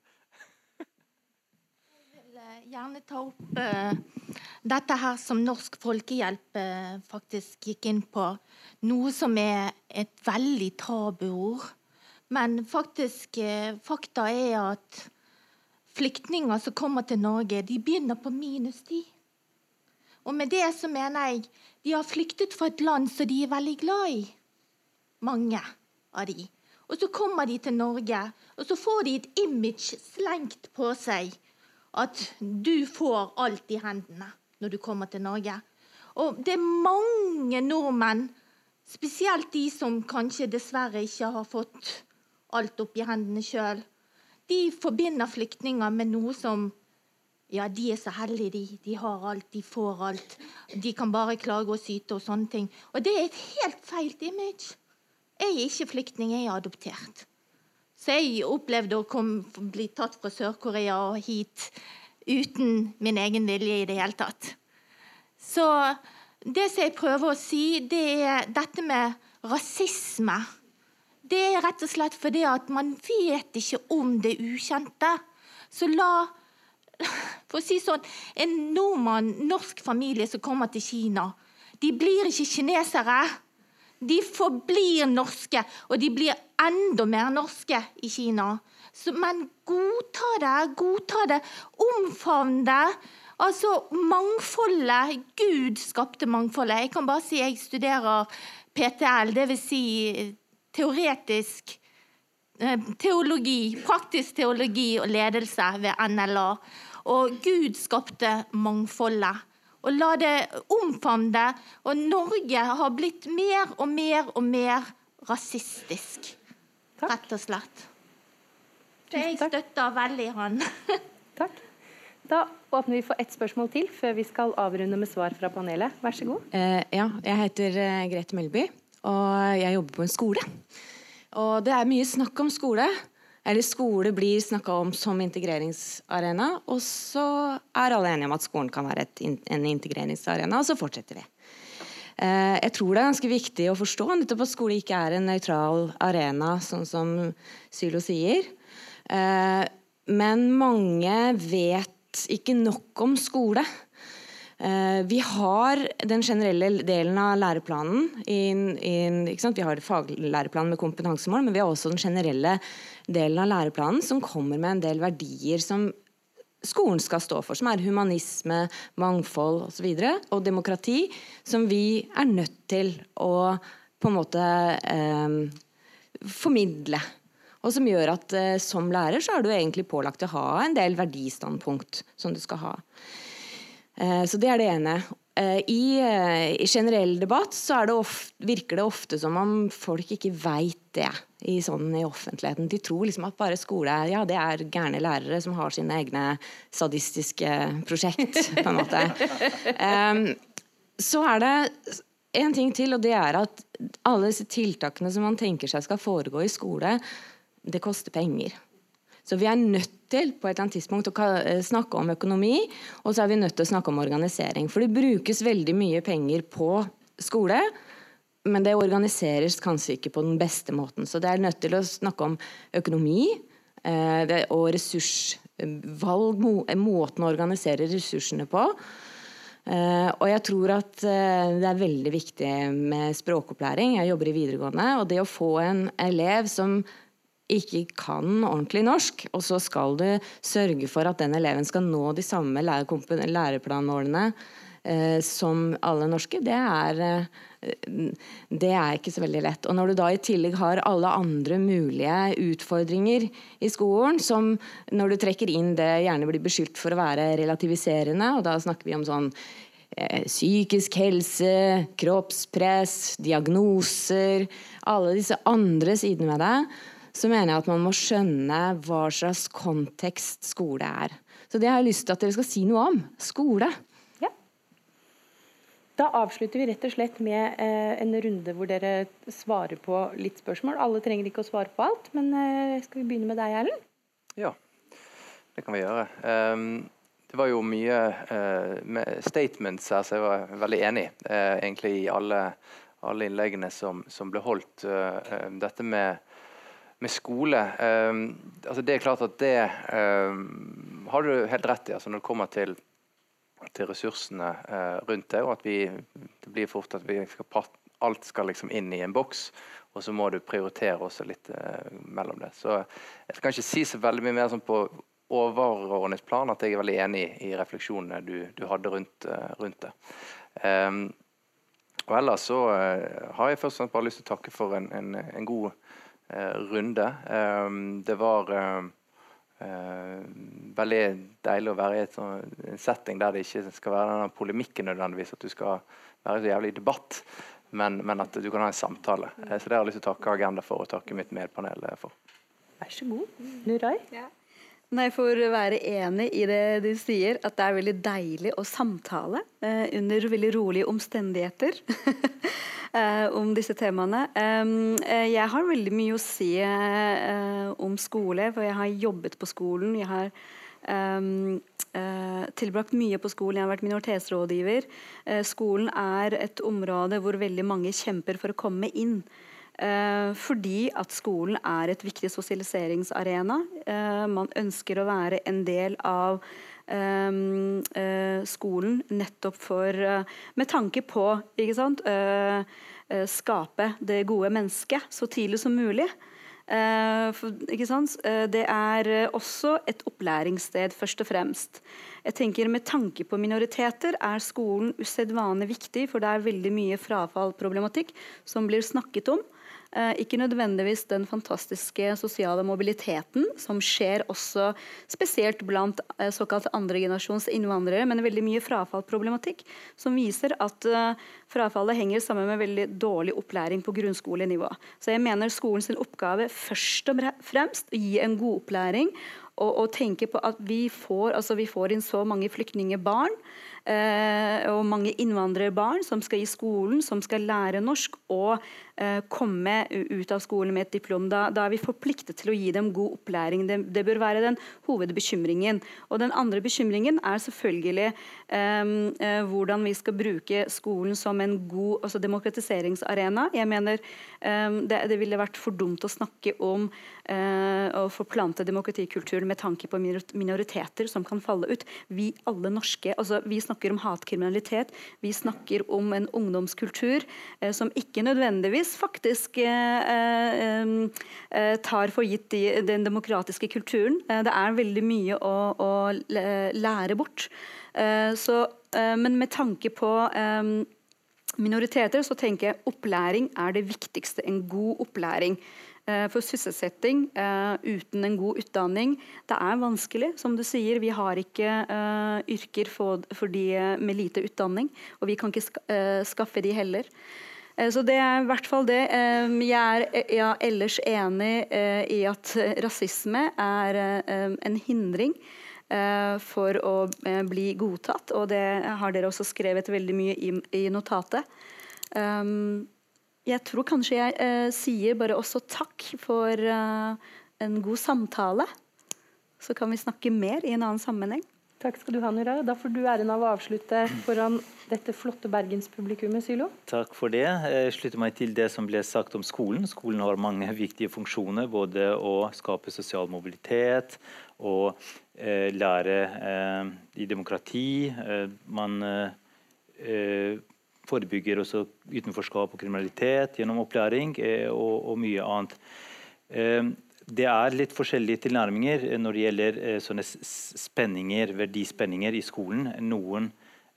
Gjerne ta opp uh, dette her som Norsk Folkehjelp uh, faktisk gikk inn på. Noe som er et veldig tabuord. Men faktisk, uh, fakta er at flyktninger som kommer til Norge, de begynner på minus ti. Og med det så mener jeg de har flyktet fra et land som de er veldig glad i. Mange av de. Og så kommer de til Norge, og så får de et image slengt på seg. At du får alt i hendene når du kommer til Norge. Og det er mange nordmenn, spesielt de som kanskje dessverre ikke har fått alt opp i hendene sjøl, de forbinder flyktninger med noe som ja, de er så heldige, de. De har alt, de får alt. De kan bare klage og syte og sånne ting. Og det er et helt feil image. Jeg er ikke flyktning, jeg er adoptert. Så jeg opplevde å komme, bli tatt fra Sør-Korea og hit uten min egen vilje i det hele tatt. Så det som jeg prøver å si, det er dette med rasisme. Det er rett og slett fordi at man vet ikke om det ukjente. Så la for å si sånn, En nordmann, norsk familie som kommer til Kina, de blir ikke kinesere. De forblir norske, og de blir enda mer norske i Kina. Så, men godta det, godta det, omfavn det. Altså mangfoldet. Gud skapte mangfoldet. Jeg kan bare si jeg studerer PTL, dvs. Si teoretisk eh, teologi, praktisk teologi og ledelse ved NLA. Og Gud skapte mangfoldet. Og la det omfavne. Og Norge har blitt mer og mer og mer rasistisk. Takk. Rett og slett. Så jeg støtter veldig han. Takk. Da åpner vi for ett spørsmål til før vi skal avrunde med svar fra panelet. Vær så god. Eh, ja, jeg heter eh, Grete Melby, og jeg jobber på en skole. Og det er mye snakk om skole. Eller skole blir snakka om som integreringsarena, og så er alle enige om at skolen kan være et, en integreringsarena, og så fortsetter vi. Eh, jeg tror det er ganske viktig å forstå at skole ikke er en nøytral arena, sånn som Sylo sier. Eh, men mange vet ikke nok om skole. Eh, vi har den generelle delen av læreplanen. In, in, vi har faglæreplanen med kompetansemål, men vi har også den generelle delen av læreplanen som kommer med en del verdier som skolen skal stå for, som er humanisme, mangfold osv. Og, så og demokrati, som vi er nødt til å på en måte eh, formidle. Og som gjør at eh, som lærer så er du egentlig pålagt å ha en del verdistandpunkt som du skal ha. Eh, så det er det ene. Eh, I, eh, I, generell debatt så det ofte, virker det ofte som om folk ikke veit det i, sånn, i offentligheten. De tror liksom at bare skole ja, det er gærne lærere som har sine egne sadistiske prosjekt. på en måte. Um, så er det en ting til, og det er at alle disse tiltakene som man tenker seg skal foregå i skole, det koster penger. Så vi er nødt til på et eller annet tidspunkt å eh, snakke om økonomi, og så er vi nødt til å snakke om organisering. For det brukes veldig mye penger på skole, men det organiseres kanskje ikke på den beste måten. Så det er nødt til å snakke om økonomi eh, og ressursvalg, måten å organisere ressursene på. Uh, og jeg tror at uh, det er veldig viktig med språkopplæring. Jeg jobber i videregående. Og det å få en elev som ikke kan ordentlig norsk, og så skal du sørge for at den eleven skal nå de samme læreplanmålene eh, som alle norske, det er, eh, det er ikke så veldig lett. Og når du da i tillegg har alle andre mulige utfordringer i skolen, som når du trekker inn det gjerne blir beskyldt for å være relativiserende, og da snakker vi om sånn eh, psykisk helse, kroppspress, diagnoser Alle disse andre sidene ved det så mener jeg at man må skjønne hva slags kontekst skole er. Så det har jeg lyst til at dere skal si noe om. Skole. Ja. Da avslutter vi rett og slett med eh, en runde hvor dere svarer på litt spørsmål. Alle trenger ikke å svare på alt, men eh, skal vi begynne med deg, Erlend? Ja, det kan vi gjøre. Um, det var jo mye uh, statements her så jeg var veldig enig uh, egentlig i alle, alle innleggene som, som, ble holdt. Uh, dette med med skole um, altså Det er klart at det um, har du helt rett i altså når det kommer til, til ressursene uh, rundt det. og at vi, Det blir fort at skal, alt skal liksom inn i en boks, og så må du prioritere også litt uh, mellom det. Så Jeg kan ikke si så veldig mye mer sånn på overordnet plan at jeg er veldig enig i refleksjonene du, du hadde rundt, uh, rundt det. Um, og ellers så har jeg først og fremst bare lyst til å takke for en, en, en god Eh, runde. Ehm, det var ehm, eh, veldig deilig å være i et sånn, en setting der det ikke skal være denne polemikken nødvendigvis, at du skal være så jævlig i debatt, men, men, at du kan ha en samtale. Eh, så det har jeg lyst til å takke Agenda for, og takke mitt medpanel for. Vær så god. Nurai? Ja. Nei, For å være enig i det du sier, at det er veldig deilig å samtale eh, under veldig rolige omstendigheter. Eh, om disse temaene. Eh, jeg har veldig mye å si eh, om skole, for jeg har jobbet på skolen. Jeg har tilbrakt mye på skolen. Jeg har vært minoritetsrådgiver. skolen er et område hvor veldig mange kjemper for å komme inn. Uh, fordi at skolen er et viktig sosialiseringsarena. Uh, man ønsker å være en del av uh, skolen nettopp for Med tanke på ikke sant, skape det gode mennesket så tidlig som mulig. Det er også et opplæringssted, først og fremst. Jeg tenker Med tanke på minoriteter er skolen usedvanlig viktig, for det er veldig mye frafallproblematikk som blir snakket om. Eh, ikke nødvendigvis den fantastiske sosiale mobiliteten som skjer også spesielt blant eh, såkalt andregenerasjons innvandrere, men veldig mye frafallproblematikk som viser at eh, frafallet henger sammen med veldig dårlig opplæring på grunnskolenivå. Så jeg mener skolens oppgave først og fremst å gi en god opplæring og, og tenke på at vi får, altså vi får inn så mange flyktningebarn eh, og mange innvandrerbarn som skal i skolen, som skal lære norsk og komme ut av skolen med et diplom. Da, da, er vi forpliktet til å gi dem god opplæring. Det, det, bør være den hovedbekymringen. Og den andre bekymringen er selvfølgelig eh, eh hvordan vi skal bruke skolen som en god altså demokratiseringsarena. Jeg mener eh, det, det, ville vært for dumt å snakke om eh, å forplante demokratikulturen med tanke på minoriteter som kan falle ut. Vi alle norske, altså vi snakker om hatkriminalitet, vi snakker om en ungdomskultur eh, som ikke nødvendigvis faktisk eh, eh, eh tar for gitt de, den demokratiske kulturen. Det er veldig mye å, å lære bort. Så, men med tanke på minoriteter så tenker jeg opplæring er det viktigste. En god opplæring. For sysselsetting uten en god utdanning. Det er vanskelig, som du sier. Vi har ikke yrker for, de med lite utdanning, og vi kan ikke ska, skaffe de heller. Så det er i hvert fall det. Jeg er ja, ellers enig i at rasisme er en hindring for å bli godtatt, og det har dere også skrevet veldig mye i, notatet. Jeg tror kanskje jeg eh, sier bare også takk for eh, en god samtale. Så kan vi snakke mer i en annen sammenheng. Takk skal du ha, Nura. Da får du æren av å avslutte foran dette flotte bergenspublikummet, Sylo. Takk for det. Jeg slutter meg til det som ble sagt om skolen. Skolen har mange viktige funksjoner. Både å skape sosial mobilitet og eh, lære eh, i demokrati. Eh, man eh, forebygger også utenforskap og kriminalitet gjennom opplæring eh, og, og mye annet. Eh, det er litt forskjellige tilnærminger når det gjelder eh, sånne spenninger, verdispenninger i skolen. Noen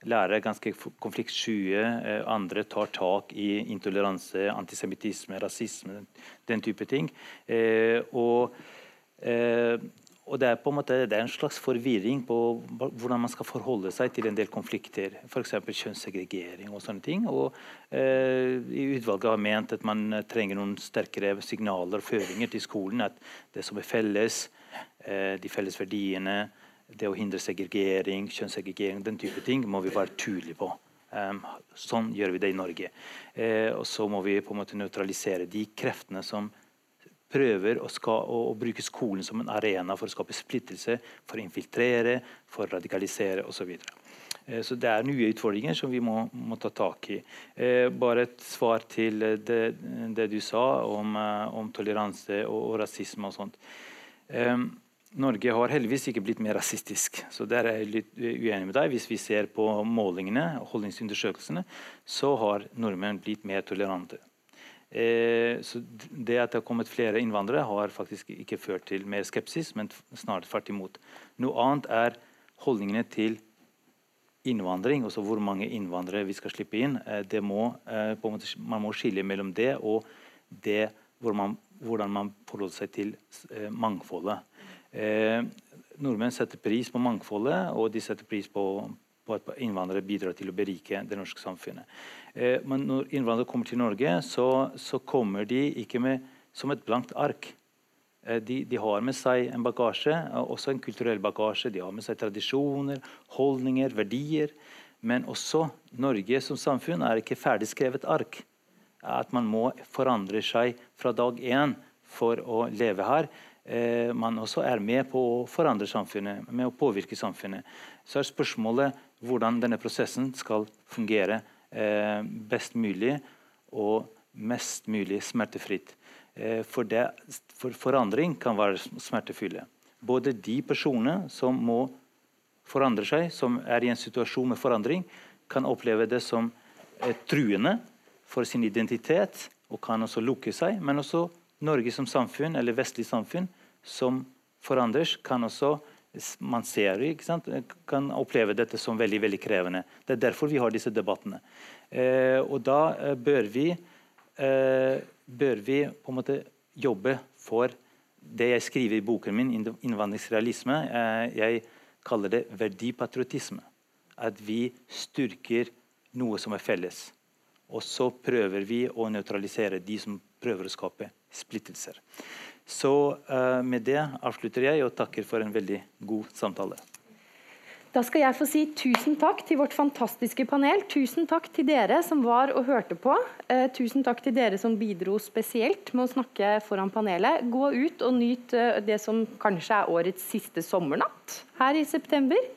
lærere er ganske konfliktskye, andre tar tak i intoleranse, antisemittisme, rasisme, den type ting. Og og det er på en måte en slags forvirring på hvordan man skal forholde seg til en del konflikter. F.eks. kjønnssegregering og sånne ting. Og eh, Utvalget har ment at man trenger noen sterkere signaler og føringer til skolen. At det som er felles, eh, de felles verdiene, det å hindre segregering, kjønnssegregering, den type ting, må vi være tydelige på. Um, sånn gjør vi det i Norge. Eh, og så må vi på en måte nøytralisere de kreftene som prøver å, ska, å, å, bruke skolen som en arena for å skape splittelse, for å infiltrere, for å radikalisere osv. Så, eh, så det er nye utfordringer som vi må, må ta tak i. Eh, bare et svar til det, det du sa om, eh, om toleranse og, og, rasisme og sånt. Eh, Norge har heldigvis ikke blitt mer rasistisk. så Der er jeg litt uenig med deg. Hvis vi ser på målingene, holdningsundersøkelsene, så har nordmenn blitt mer tolerante. Eh, så Det at det har kommet flere innvandrere, har faktisk ikke ført til mer skepsis, men snarere tvert imot. Noe annet er holdningene til innvandring, altså hvor mange innvandrere vi skal slippe inn. Eh, må, eh, måte, man må skille mellom det og det hvor man, hvordan man forholder seg til mangfoldet. Eh, nordmenn setter pris på mangfoldet, og de setter pris på, på at innvandrere bidrar til å berike det norske samfunnet. Eh, men når innvandrere kommer til Norge, så, så kommer de ikke med, som et blankt ark. Eh, de, de, har med seg en bagasje, eh, også en kulturell bagasje. De har med seg tradisjoner, holdninger, verdier. Men også Norge som samfunn er ikke ferdigskrevet ark. At man må forandre seg fra dag én for å leve her. man også er med på å forandre samfunnet, med å påvirke samfunnet. Så er spørsmålet hvordan denne prosessen skal fungere Eh, best mulig og mest mulig smertefritt. Eh, for, det, for forandring kan være smertefulle. Både de personene som må forandre seg, som er i en situasjon med forandring, kan oppleve det som truende for sin identitet og kan også lukke seg. Men også Norge som samfunn, eller vestlig samfunn, som forandres, kan også man ser kan oppleve dette som veldig veldig krevende. Det er derfor vi har disse debattene. Eh, og da eh, bør vi, eh, bør vi på en måte jobbe for det jeg skriver i boken min, 'Innvandringsrealisme'. Eh, jeg kaller det verdipatriotisme. At vi styrker noe som er felles. Og så prøver vi å nøytralisere de som prøver å skape splittelser. Så uh, med det avslutter jeg og takker for en veldig god samtale. Da skal jeg få si tusen takk til vårt fantastiske panel. Tusen takk til dere som var og hørte på. Eh, tusen takk til dere som bidro spesielt med å snakke foran panelet. Gå ut og nyt eh, det som kanskje er årets siste sommernatt her i september.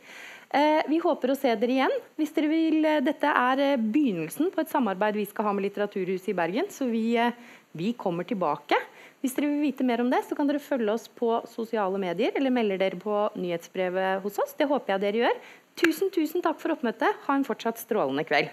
Eh, vi håper å se dere igjen. Hvis dere vil, eh, dette er eh, begynnelsen på et samarbeid vi skal ha med Litteraturhuset i Bergen, så vi, eh, vi kommer tilbake. Hvis dere vil vite mer om det, så kan dere følge oss på sosiale medier eller melder dere på nyhetsbrevet hos oss. Det håper jeg dere gjør. Tusen, tusen takk for oppmøtet. Ha en fortsatt strålende kveld.